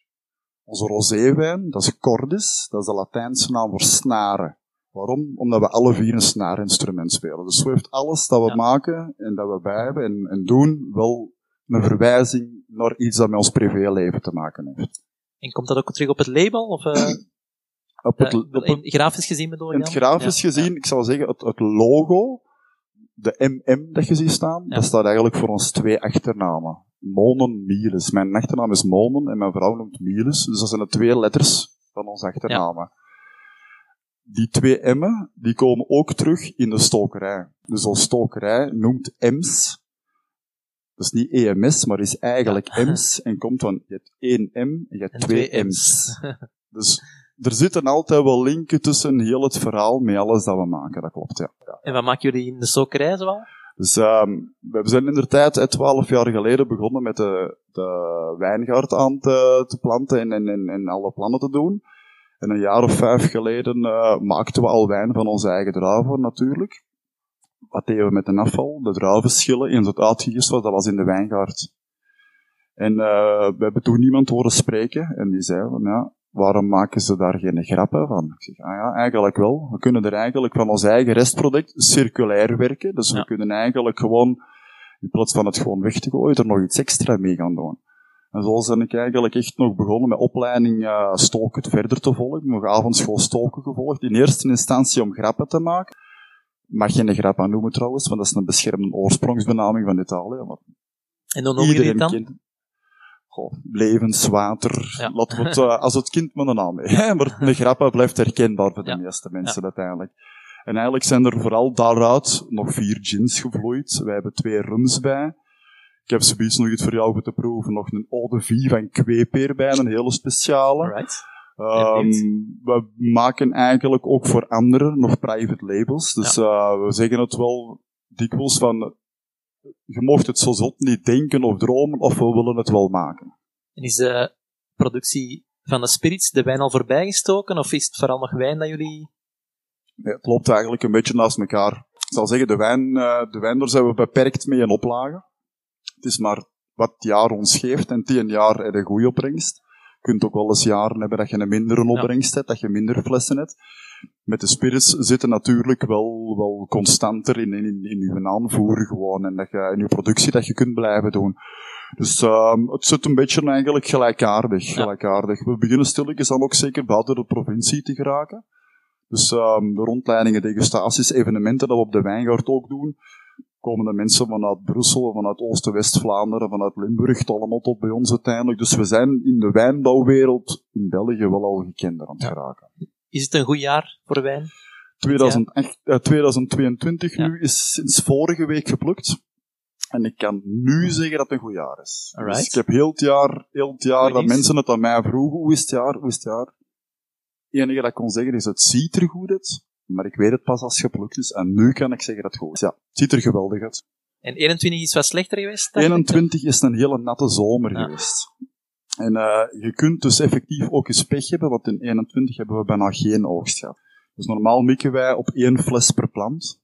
E: Onze roséwijn, dat is Cordis. Dat is de Latijnse naam voor snaren. Waarom? Omdat we alle vier een snaarinstrument spelen. Dus zo heeft alles dat we maken en dat we bij hebben en, en doen wel een verwijzing naar iets dat met ons privéleven te maken heeft.
A: En komt dat ook terug op het label? Of, eh, <clears throat>
E: Op het,
A: eh,
E: op het,
A: grafisch gezien bedoel ik
E: In het grafisch
A: Ja,
E: gezien, ik zou zeggen, het, het logo, de MM dat je ziet staan,
A: Ja.
E: dat staat eigenlijk voor ons twee achternamen. Monen Mieles. Mijn achternaam is Monen en mijn vrouw noemt Mieles. Dus dat zijn de twee letters van onze achternamen. Die twee M'en, die komen ook terug in de stokerij. Dus onze stokerij noemt M's. Dat is niet EMS, maar is eigenlijk M's. En komt van, je hebt één M en je hebt
A: En
E: twee,
A: twee
E: M's. <laughs> Dus er zitten altijd wel linken tussen heel het verhaal met alles dat we maken, dat klopt, ja.
A: En wat maken jullie in de stokerij zoal?
E: Dus um, we zijn in de tijd, twaalf jaar geleden, begonnen met de, de wijngaard aan te, te planten en, en, en, en alle plannen te doen. En een jaar of vijf geleden uh, maakten we al wijn van onze eigen druiven natuurlijk. Wat deden we met de afval? De druivenschillen in het uitgegist was, dat was in de wijngaard. En uh, we hebben toen niemand horen spreken en die zei van ja, waarom maken ze daar geen grappen van? Ik zeg, ah ja, eigenlijk wel. We kunnen er eigenlijk van ons eigen restproduct circulair werken. Dus
A: Ja.
E: we kunnen eigenlijk gewoon, in plaats van het gewoon weg te gooien, er nog iets extra mee gaan doen. En zo ben ik eigenlijk echt nog begonnen met opleiding uh, stoken verder te volgen. Nog avondschool stoken gevolgd. In eerste instantie om grappen te maken. Mag geen grap aan noemen trouwens, want dat is een beschermde oorsprongsbenaming van Italië. Maar
A: En dan jullie het
E: iedereen
A: dan?
E: kent. Goh, levenswater.
A: Ja.
E: Laten we het eh, <laughs> als het kind met een naam mee. hè, maar <laughs> de grappen blijft herkenbaar voor de meeste mensen uiteindelijk. En eigenlijk zijn er vooral daaruit nog vier gins gevloeid. Wij hebben twee rums bij. Ik heb zoiets nog iets voor jou te proeven. Nog een eau de vie van kweepeer bij, een hele speciale.
A: Alright.
E: Ehm, we maken eigenlijk ook voor anderen nog private labels. Dus eh, we zeggen het wel dikwijls van, je mocht het zo zot niet denken of dromen, of we willen het wel maken.
A: En is de productie van de spirits, de wijn al voorbijgestoken? Of is het vooral nog wijn dat jullie...
E: Nee, het loopt eigenlijk een beetje naast elkaar. Ik zal zeggen, de, wijn, eh, de wijn, daar zijn we beperkt mee in oplagen. Het is maar wat het jaar ons geeft, en tien jaar een goede opbrengst. Je kunt ook wel eens jaren hebben dat je een mindere opbrengst hebt, dat je minder flessen hebt. Met de spirits zitten natuurlijk wel, wel constanter in, in, in je aanvoer gewoon, en dat je, in je productie dat je kunt blijven doen. Dus ehm het zit een beetje eigenlijk gelijkaardig,
A: Ja.
E: gelijkaardig. We beginnen stilletjes dan ook zeker buiten de provincie te geraken. Dus ehm de rondleidingen, degustaties, evenementen dat we op de Wijngaard ook doen, komen de mensen vanuit Brussel, vanuit Oost-West-Vlaanderen, vanuit Limburg, het allemaal tot bij ons uiteindelijk. Dus we zijn in de wijnbouwwereld in België wel al gekender aan het
A: Ja.
E: geraken.
A: Is het een goed jaar voor wijn?
E: 2008, eh, 2022
A: Ja.
E: nu is sinds vorige week geplukt. En ik kan nu zeggen dat het een goed jaar is.
A: Alright.
E: Dus ik heb heel het jaar, heel het jaar dat mensen het aan mij vroegen, hoe is het jaar, hoe is het jaar? Het enige dat ik kon zeggen is, het ziet er goed uit, maar ik weet het pas als het geplukt is. En nu kan ik zeggen dat het goed is. Ja, het ziet er geweldig uit.
A: En 21 is wat slechter geweest? dacht ik?
E: 21 is een hele natte zomer geweest. En eh, je kunt dus effectief ook eens pech hebben, want in 21 hebben we bijna geen oogst gehad. Dus normaal mikken wij op één fles per plant.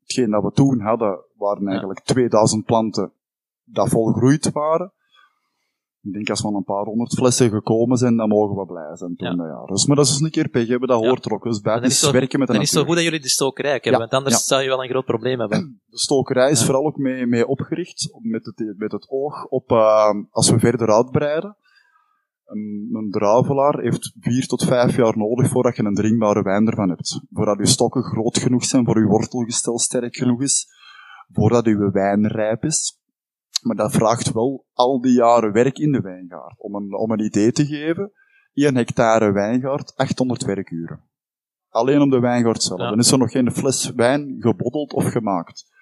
E: Hetgeen dat we toen hadden, waren eigenlijk 2000 planten dat volgroeid waren. Ik denk als we aan een paar honderd flessen gekomen zijn, dan mogen we blij zijn toen
A: Ja.
E: jaar. Dus, maar dat is een keer pech hebben, dat hoort er ook. Dus bij het
A: is het
E: werken met de
A: Dan is het zo goed dat jullie de stokerij hebben,
E: Ja,
A: want anders zou je wel een groot probleem hebben. <clears throat>
E: De stokerij is vooral ook mee, mee opgericht, met het, met het oog op, eh, als we verder uitbreiden. Een, een druivelaar heeft vier tot vijf jaar nodig voordat je een drinkbare wijn ervan hebt. Voordat je stokken groot genoeg zijn, voor je wortelgestel sterk genoeg is, voordat je wijn rijp is. Maar dat vraagt wel al die jaren werk in de wijngaard. Om een, om een idee te geven, 1 hectare wijngaard, 800 werkuren. Alleen om de wijngaard zelf.
A: Ja.
E: Dan is er nog geen fles wijn gebotteld of gemaakt.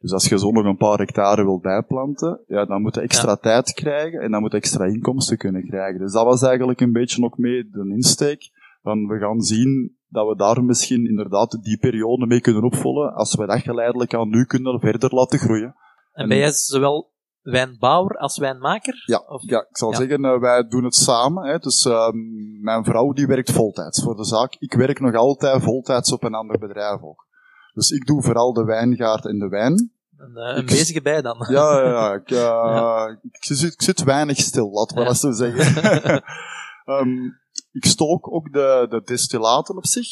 E: Dus als je zo nog een paar hectare wilt bijplanten, ja, dan moet je extra tijd krijgen en dan moet je extra inkomsten kunnen krijgen. Dus dat was eigenlijk een beetje ook mee de insteek. Van we gaan zien dat we daar misschien inderdaad die periode mee kunnen opvullen, als we dat geleidelijk aan nu kunnen verder laten groeien.
A: En ben jij zowel wijnbouwer als wijnmaker?
E: Ja,
A: Of-
E: ja ik zal
A: ja.
E: zeggen, eh, wij doen het samen. Hè. Dus ehm, mijn vrouw die werkt voltijds voor de zaak. Ik werk nog altijd voltijds op een ander bedrijf ook. Dus ik doe vooral de wijngaard en de wijn.
A: Een, eh, een
E: Ik-
A: bezige bij dan.
E: Ja, ja, ja. Ik, <laughs> eh,
A: Ja.
E: Ik, zit, ik zit weinig stil, laten we
A: Ja.
E: dat zo zeggen. <laughs> Ehm, ik stook ook de, de destillaten op zich,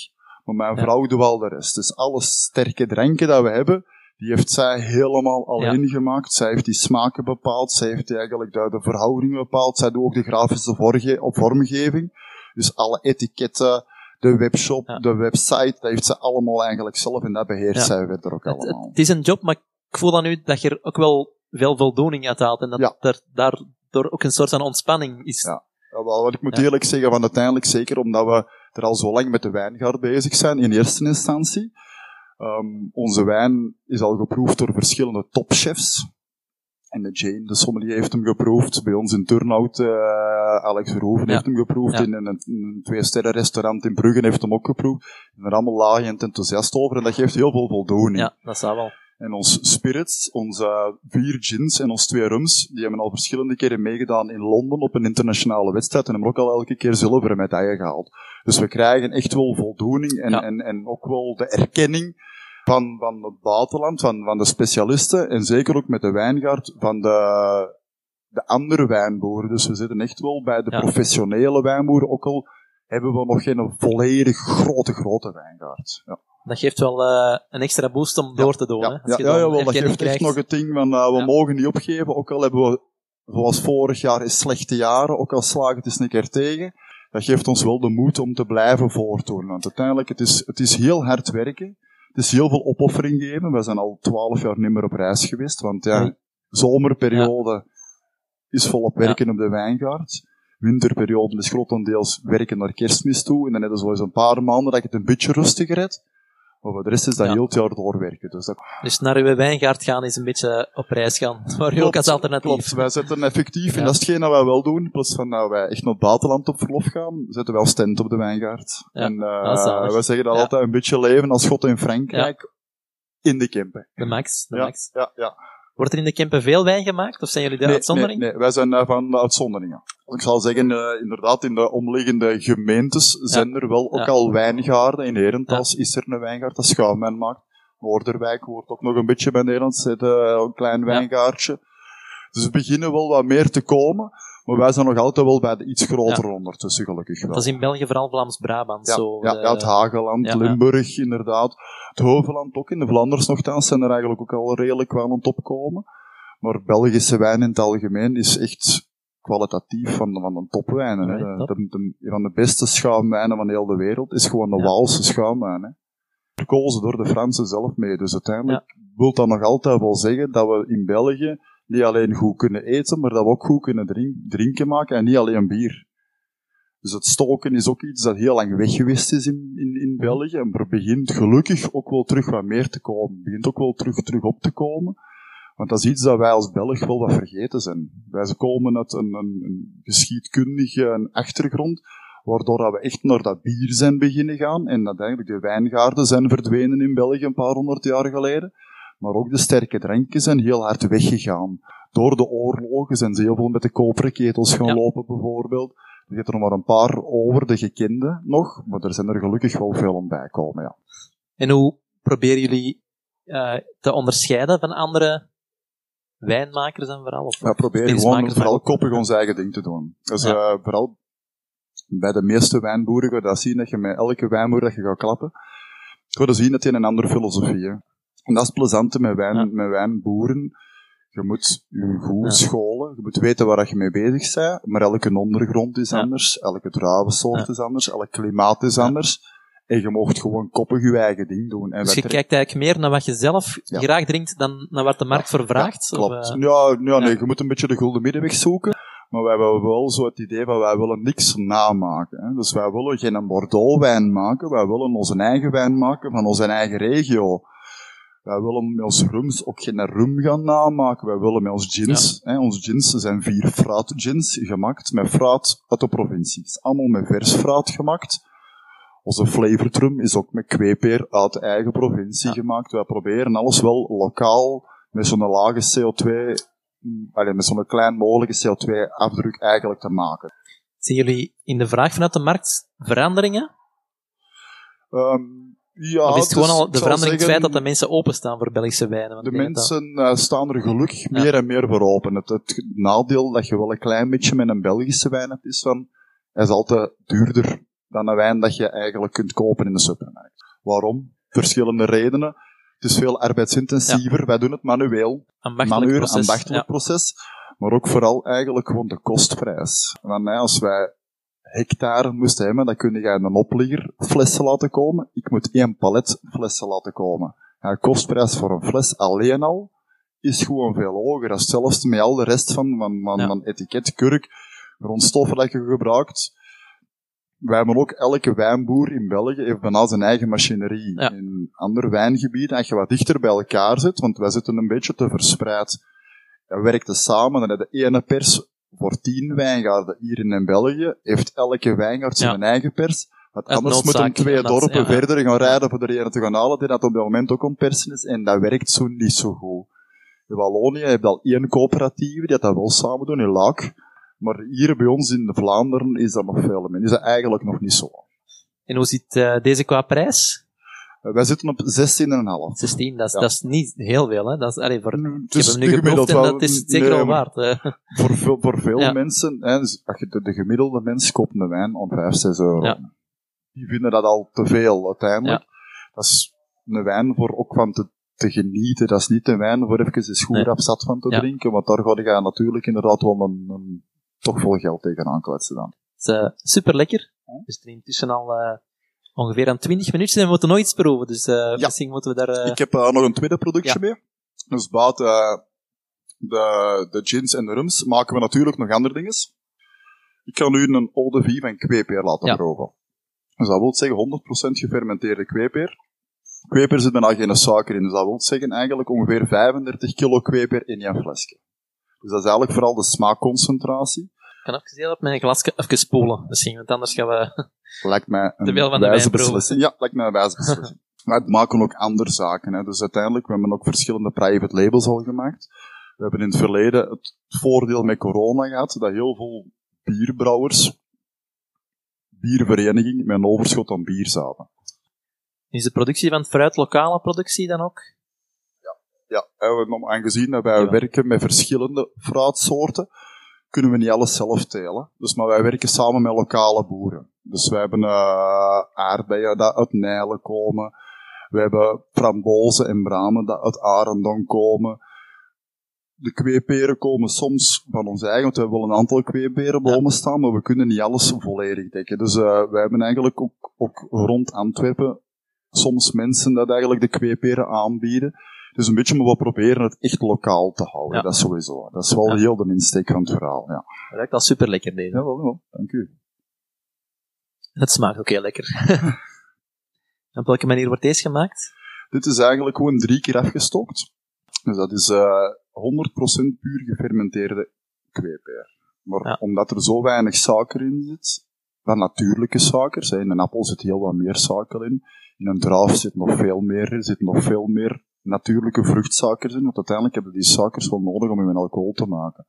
E: maar mijn vrouw doet wel de rest. Dus alle sterke dranken dat we hebben, die heeft zij helemaal alleen gemaakt. Zij heeft die smaken bepaald, zij heeft eigenlijk de, de verhoudingen bepaald, zij doet ook de grafische vorge, vormgeving. Dus alle etiketten, de webshop,
A: Ja.
E: de website, dat heeft ze allemaal eigenlijk zelf en dat beheerst
A: Ja.
E: zij verder ook
A: Het, het-
E: allemaal.
A: het is een job, maar ik voel dan nu dat je er ook wel veel voldoening uit haalt. En dat
E: Ja.
A: er daardoor ook een soort van ontspanning is.
E: Ja. Ja, wel, wat ik moet
A: Ja.
E: eerlijk zeggen, van uiteindelijk zeker omdat we er al zo lang met de wijngaard bezig zijn, in eerste instantie. Ehm, onze wijn is al geproefd door verschillende topchefs. En de Jane, de sommelier, heeft hem geproefd. Bij ons in Turnhout, uh, Alex Verhoeven
A: Ja.
E: heeft hem geproefd.
A: Ja.
E: In een, een twee-sterren restaurant in Brugge heeft hem ook geproefd. En er allemaal laag en enthousiast over. En dat geeft heel veel voldoening.
A: Ja, dat zou wel.
E: En ons spirits, onze vier gins en onze twee rums, die hebben al verschillende keren meegedaan in Londen op een internationale wedstrijd en hebben ook al elke keer zilveren medaille gehaald. Dus we krijgen echt wel voldoening en,
A: Ja.
E: en, en ook wel de erkenning van, van het buitenland, van, van de specialisten en zeker ook met de wijngaard van de, de andere wijnboeren. Dus we zitten echt wel bij de
A: Ja.
E: professionele wijnboeren, ook al hebben we nog geen volledig grote, grote wijngaard. Ja.
A: Dat geeft wel eh, een extra boost om door te doen. hè?
E: Ja,
A: Als
E: ja,
A: je
E: ja, dat geeft echt nog het ding van, uh, we mogen niet opgeven, ook al hebben we, zoals vorig jaar, is slechte jaren, ook al slagen het eens een keer tegen. Dat geeft ons wel de moed om te blijven voortdoen. Want uiteindelijk, het is, het is heel hard werken. Het is heel veel opoffering geven. We zijn al twaalf jaar niet meer op reis geweest, want ja,
A: Ja.
E: zomerperiode is volop werken op de wijngaard. Winterperiode is grotendeels werken naar kerstmis toe. En dan hebben we zo eens een paar maanden dat je het een beetje rustiger hebt. Maar voor de rest is dat
A: Ja.
E: heel het jaar doorwerken. Dus dat
A: Dus naar uw wijngaard gaan is een beetje op reis gaan. <laughs> Maar u ook als alternatief.
E: Klopt, wij zetten effectief, en dat is hetgeen dat wij wel doen, plaats van dat wij echt naar het buitenland op verlof gaan, zetten wij als tent op de wijngaard.
A: Ja,
E: En
A: zalig.
E: wij zeggen dat altijd een beetje leven als God in Frankrijk, in de Kempen.
A: De max. De max.
E: ja, ja.
A: Wordt er in de Kempen veel wijn gemaakt? Of zijn jullie de
E: Nee,
A: uitzondering?
E: Nee, nee, wij zijn van de uitzonderingen. Ik zal zeggen, eh, inderdaad, in de omliggende gemeentes zijn er wel ook
A: Ja.
E: al wijngaarden. In Herentals is er een wijngaard dat schuimwijn maakt. Noorderwijk wordt ook nog een beetje bij Nederland, zit eh, een klein wijngaardje. Dus er beginnen wel wat meer te komen. Maar wij zijn nog altijd wel bij de iets grotere ondertussen, gelukkig wel.
A: Dat is in België vooral Vlaams-Brabant.
E: Ja,
A: zo
E: ja,
A: de-
E: ja, het Hageland,
A: ja, ja.
E: Limburg inderdaad. Het Heuveland ook, in de Vlaanders nogthans zijn er eigenlijk ook al redelijk wel aan het opkomen. Maar Belgische wijn in het algemeen is echt kwalitatief van, van de topwijnen. Hè.
A: Alright,
E: De,
A: top.
E: de, de- van de beste schuimwijnen van heel de wereld is gewoon de
A: Ja.
E: Waalse schuimwijn. Hè. Verkozen door de Fransen zelf mee. Dus uiteindelijk wil dat nog altijd wel zeggen dat we in België niet alleen goed kunnen eten, maar dat we ook goed kunnen drink- drinken maken en niet alleen bier. Dus het stoken is ook iets dat heel lang weg geweest is in, in, in België. En er begint gelukkig ook wel terug wat meer te komen. Het begint ook wel terug, terug op te komen. Want dat is iets dat wij als Belg wel wat vergeten zijn. Wij komen uit een, een, een geschiedkundige een achtergrond, waardoor dat we echt naar dat bier zijn beginnen gaan. En dat eigenlijk de wijngaarden zijn verdwenen in België een paar honderd jaar geleden. Maar ook de sterke dranken zijn heel hard weggegaan. Door de oorlogen zijn ze heel veel met de koperen ketels gaan
A: Ja.
E: lopen, bijvoorbeeld. Er zitten er maar een paar over, de gekende nog, maar er zijn er gelukkig wel veel om bij komen, ja.
A: En hoe proberen jullie eh, te onderscheiden van andere wijnmakers dan vooral? Of
E: We proberen gewoon vooral koppig ons eigen ding te doen. Dus
A: Ja.
E: vooral bij de meeste wijnboeren ga je dat zien, dat je met elke wijnboer dat je gaat klappen, ga je zien dat die een andere filosofie. En dat is het plezante met, wijn,
A: Ja.
E: met wijnboeren. Je moet je goed
A: Ja.
E: scholen, je moet weten waar dat je mee bezig bent, maar elke ondergrond is
A: Ja.
E: anders, elke druivensoort
A: Ja.
E: is anders, elk klimaat is
A: Ja.
E: anders. En je mocht gewoon koppig je eigen ding doen. En
A: Dus je kijkt eigenlijk meer naar wat je zelf
E: Ja.
A: graag drinkt dan naar wat de markt voor vraagt?
E: Ja,
A: Of,
E: klopt.
A: eh,
E: ja, ja, nee, je moet een beetje de gulden middenweg zoeken. Maar wij hebben wel zo het idee van wij willen niks namaken. Hè. Dus wij willen geen Bordeaux wijn maken. Wij willen onze eigen wijn maken van onze eigen regio. Wij willen met onze rums ook geen rum gaan namaken. Wij willen met onze gins, hè, onze gins zijn vier fruit gins gemaakt met fruit uit de provincie. Het is allemaal met vers fruit gemaakt. Onze flavored rum is ook met kweepeer uit de eigen provincie
A: Ja.
E: gemaakt. Wij proberen alles wel lokaal met zo'n lage CO2, mm, met zo'n klein mogelijke CO2-afdruk eigenlijk te maken.
A: Zien jullie in de vraag vanuit de markt veranderingen?
E: Ehm, ja,
A: of is het gewoon al de verandering het
E: zeggen,
A: feit dat de mensen openstaan voor Belgische wijnen? Want
E: De
A: dat-
E: mensen eh, staan er gelukkig meer en meer voor open. Het, het nadeel dat je wel een klein beetje met een Belgische wijn hebt, is van, hij is altijd duurder dan een wijn dat je eigenlijk kunt kopen in de supermarkt. Waarom? Verschillende redenen. Het is veel arbeidsintensiever. Wij doen het manueel.
A: ambachtelijk
E: manuur,
A: proces.
E: ambachtelijk
A: Ja.
E: proces. Maar ook vooral eigenlijk gewoon de kostprijs. Want nee, als wij hectare moesten hebben, dan kun je een opligger flessen laten komen. Ik moet één palet flessen laten komen. Ja, de kostprijs voor een fles alleen al is gewoon veel hoger. Als zelfs met al de rest van, van, van,
A: Ja.
E: van etiket, kurk, grondstoffen dat je gebruikt. Wij hebben ook, elke wijnboer in België heeft bijna zijn eigen machinerie.
A: Ja.
E: In andere wijngebieden, als je wat dichter bij elkaar zit, want wij zitten een beetje te verspreid. dat werkte samen. Dan had de ene pers voor tien wijngaarden hier in België, heeft elke wijngaard zijn eigen pers. Want anders moeten
A: noodzaak,
E: twee dorpen
A: ja.
E: verder gaan rijden voor de ene te gaan halen, die dat op dat moment ook ontpersen is. En dat werkt zo niet zo goed. In Wallonië heb je al één coöperatieve, die dat wel samen doen, in Laak. Maar hier bij ons in de Vlaanderen is dat nog veel minder. Is dat eigenlijk nog niet zo.
A: En hoe zit eh, deze qua prijs?
E: Uh, Wij zitten op 16,5.
A: 16, dat is,
E: Ja.
A: dat is niet heel veel, hè? Dat is, allee, voor,
E: Het
A: ik heb hem nu geproefd en dat is het zeker
E: nee, maar
A: waard. eh.
E: Voor veel, voor veel
A: Ja.
E: mensen, hè, dus als je de, de gemiddelde mens koopt een wijn om 5, 6 euro.
A: Ja.
E: Die vinden dat al te veel uiteindelijk.
A: Ja.
E: Dat is een wijn voor ook van te, te genieten. Dat is niet een wijn voor even eens goed
A: Nee.
E: zat van te drinken. Want daar ga je natuurlijk inderdaad wel een, een, toch veel geld tegenaan kletsen dan.
A: Het is eh, super lekker. We zitten intussen al eh, ongeveer aan 20 minuten en we moeten nog iets proeven. Dus eh, misschien moeten we daar.
E: Ik heb nog een tweede productje
A: Ja.
E: mee. Dus buiten de, de gins en de rums maken we natuurlijk nog andere dingen. Ik kan u een eau de vie van kweepeer laten
A: Ja.
E: proeven. Dus dat wil zeggen 100% gefermenteerde kweepeer. Kweeper zit bijna geen suiker in, dus dat wil zeggen eigenlijk ongeveer 35 kilo kweeper in één flesje. Dus dat is eigenlijk vooral de smaakconcentratie.
A: Ik kan even heel op mijn glasje even spoelen, misschien, want anders gaan we.
E: Lijkt mij een
A: Te veel van de
E: wijze beslissing. Ja, lijkt mij een wijze beslissing. <laughs> maar het maken ook andere zaken. Hè. Dus uiteindelijk, we hebben ook verschillende private labels al gemaakt. We hebben in het verleden het voordeel met corona gehad, dat heel veel bierbrouwers, biervereniging, met een overschot aan bier zaten.
A: Is de productie van het fruit lokale productie dan ook?
E: Ja, en aangezien dat wij
A: Ja.
E: werken met verschillende fruitsoorten, kunnen we niet alles zelf telen. Dus, maar wij werken samen met lokale boeren. Dus wij hebben eh aardbeien dat uit Nijlen komen. We hebben frambozen en bramen dat uit Arendon komen. De kweeperen komen soms van ons eigen, want we hebben wel een aantal kweeperenbomen staan, maar we kunnen niet alles volledig dekken. Dus eh wij hebben eigenlijk ook, ook rond Antwerpen soms mensen dat eigenlijk de kweeperen aanbieden. Dus een beetje, maar we proberen het echt lokaal te houden.
A: Ja.
E: Dat is sowieso. Dat is wel
A: Ja.
E: heel de insteek van het verhaal. Ja,
A: Ruikt al super lekker deze.
E: ja wel, wel. Dank u.
A: Het smaakt ook heel lekker. <laughs> op welke manier wordt deze gemaakt?
E: Dit is eigenlijk gewoon drie keer afgestookt. Dus dat is eh 100% puur gefermenteerde kweeper. Maar
A: Ja.
E: omdat er zo weinig suiker in zit, van natuurlijke suikers, in een appel zit heel wat meer suiker in, in een druif zit nog veel meer, er zit nog veel meer natuurlijke vruchtsuikers in, want uiteindelijk hebben die suikers wel nodig om je een alcohol te maken.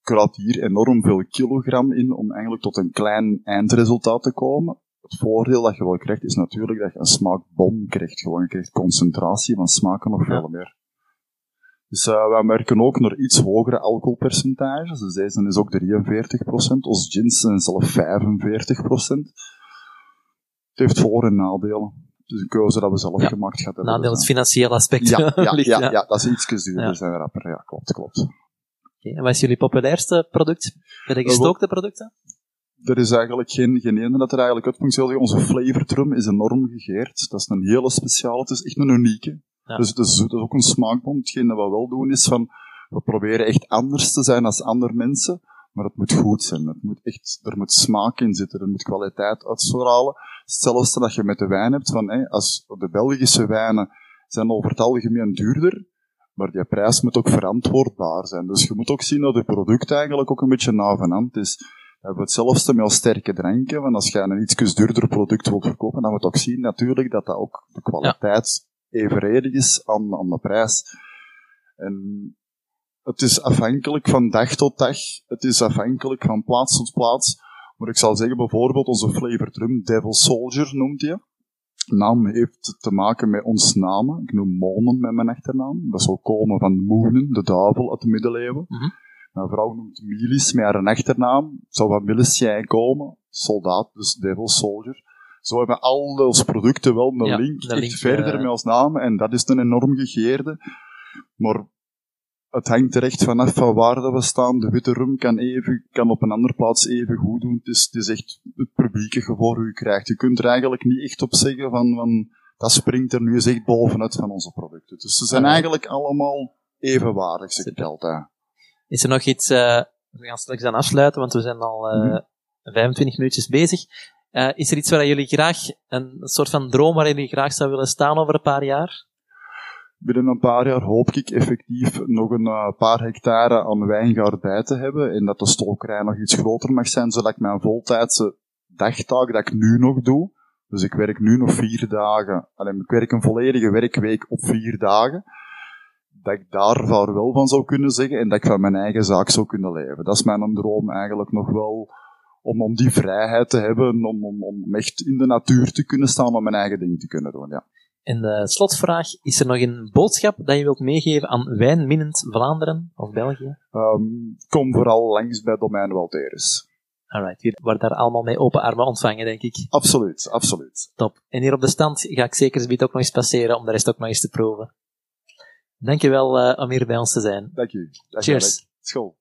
E: Ik raad hier enorm veel kilogram in om eigenlijk tot een klein eindresultaat te komen. Het voordeel dat je wel krijgt is natuurlijk dat je een smaakbom krijgt. Gewoon, je krijgt concentratie van smaken nog veel meer. Dus uh, wij merken ook naar iets hogere alcoholpercentages. Dus deze is ook 43%, ons gins zijn zelf 45%. Het heeft voor- en nadelen. Is een keuze dat we zelf
A: Ja.
E: gemaakt gaan hebben.
A: Nadeel
E: Dus,
A: het financiële aspect.
E: ja, <laughs> ja,
A: ligt,
E: ja, ja, dat is iets duurder zijn rapper. Ja, klopt, klopt.
A: Oké, En wat is jullie populairste product? Bij de
E: wel-
A: gestookte producten?
E: Er is eigenlijk geen, geen ene dat er eigenlijk zeggen, Onze flavortrum is enorm gegeerd. Dat is een hele speciale. Het is echt een unieke.
A: Ja.
E: Dus het is, het is ook een smaakbom. Hetgeen dat we wel doen is van, we proberen echt anders te zijn als andere mensen. Maar het moet goed zijn. Het moet echt, er moet smaak in zitten. Er moet kwaliteit uitstralen. Hetzelfde dat je met de wijn hebt van, hé, als de Belgische wijnen zijn over het algemeen duurder. Maar die prijs moet ook verantwoordbaar zijn. Dus je moet ook zien dat het product eigenlijk ook een beetje navenant is. We hebben hetzelfde met sterke dranken. Want als je een iets duurder product wilt verkopen, dan moet je ook zien natuurlijk dat dat ook de kwaliteit evenredig is aan, aan de prijs. En het is afhankelijk van dag tot dag. Het is afhankelijk van plaats tot plaats. Maar ik zal zeggen, bijvoorbeeld onze flavored rum, Devil Soldier noemt hij. Naam heeft te maken met ons namen. Ik noem Monen met mijn achternaam. Dat zou komen van Moonen, de duivel uit de middeleeuwen.
A: Mhm.
E: Mijn vrouw noemt Milis met haar achternaam. Zou van Milicijn komen. Soldaat, dus Devil Soldier. Zo hebben al onze producten wel een
A: Ja,
E: link,
A: link,
E: verder
A: eh,
E: met ons naam. En dat is een enorm gegeerde. Maar het hangt er echt vanaf van waar dat we staan. De witte rum kan, even, kan op een andere plaats even goed doen. Het is, het is echt het publiek dat je voor u krijgt. Je kunt er eigenlijk niet echt op zeggen van, van dat springt er nu eens echt bovenuit van onze producten. Dus ze zijn eigenlijk allemaal evenwaardig, zeg ik
A: Super.
E: altijd.
A: Is er nog iets, eh, we gaan straks aan afsluiten, want we zijn al eh,
E: Mhm.
A: 25 minuutjes bezig. Eh, is er iets waar jullie graag, een soort van droom waar jullie graag zou willen staan over een paar jaar?
E: Binnen een paar jaar hoop ik effectief nog een uh, paar hectare aan wijngaard bij te hebben en dat de stokerij nog iets groter mag zijn, zodat ik mijn voltijdse dagtaak dat ik nu nog doe, dus ik werk nu nog vier dagen, alleen ik werk een volledige werkweek op vier dagen, dat ik daar wel van zou kunnen zeggen en dat ik van mijn eigen zaak zou kunnen leven. Dat is mijn droom eigenlijk nog wel, om, om die vrijheid te hebben, om, om, om echt in de natuur te kunnen staan, om mijn eigen ding te kunnen doen, ja.
A: En de slotvraag, is er nog een boodschap dat je wilt meegeven aan wijnminnend Vlaanderen of België?
E: Um, kom vooral langs bij Domein Walteris.
A: Alright, we worden daar allemaal mee open armen ontvangen, denk ik.
E: Absoluut, absoluut.
A: Top. En hier op de stand ga ik zeker zoiets ook nog eens passeren om de rest ook nog eens te proeven. Dankjewel uh, om hier bij ons te zijn.
E: Dank u.
A: Cheers.
E: School.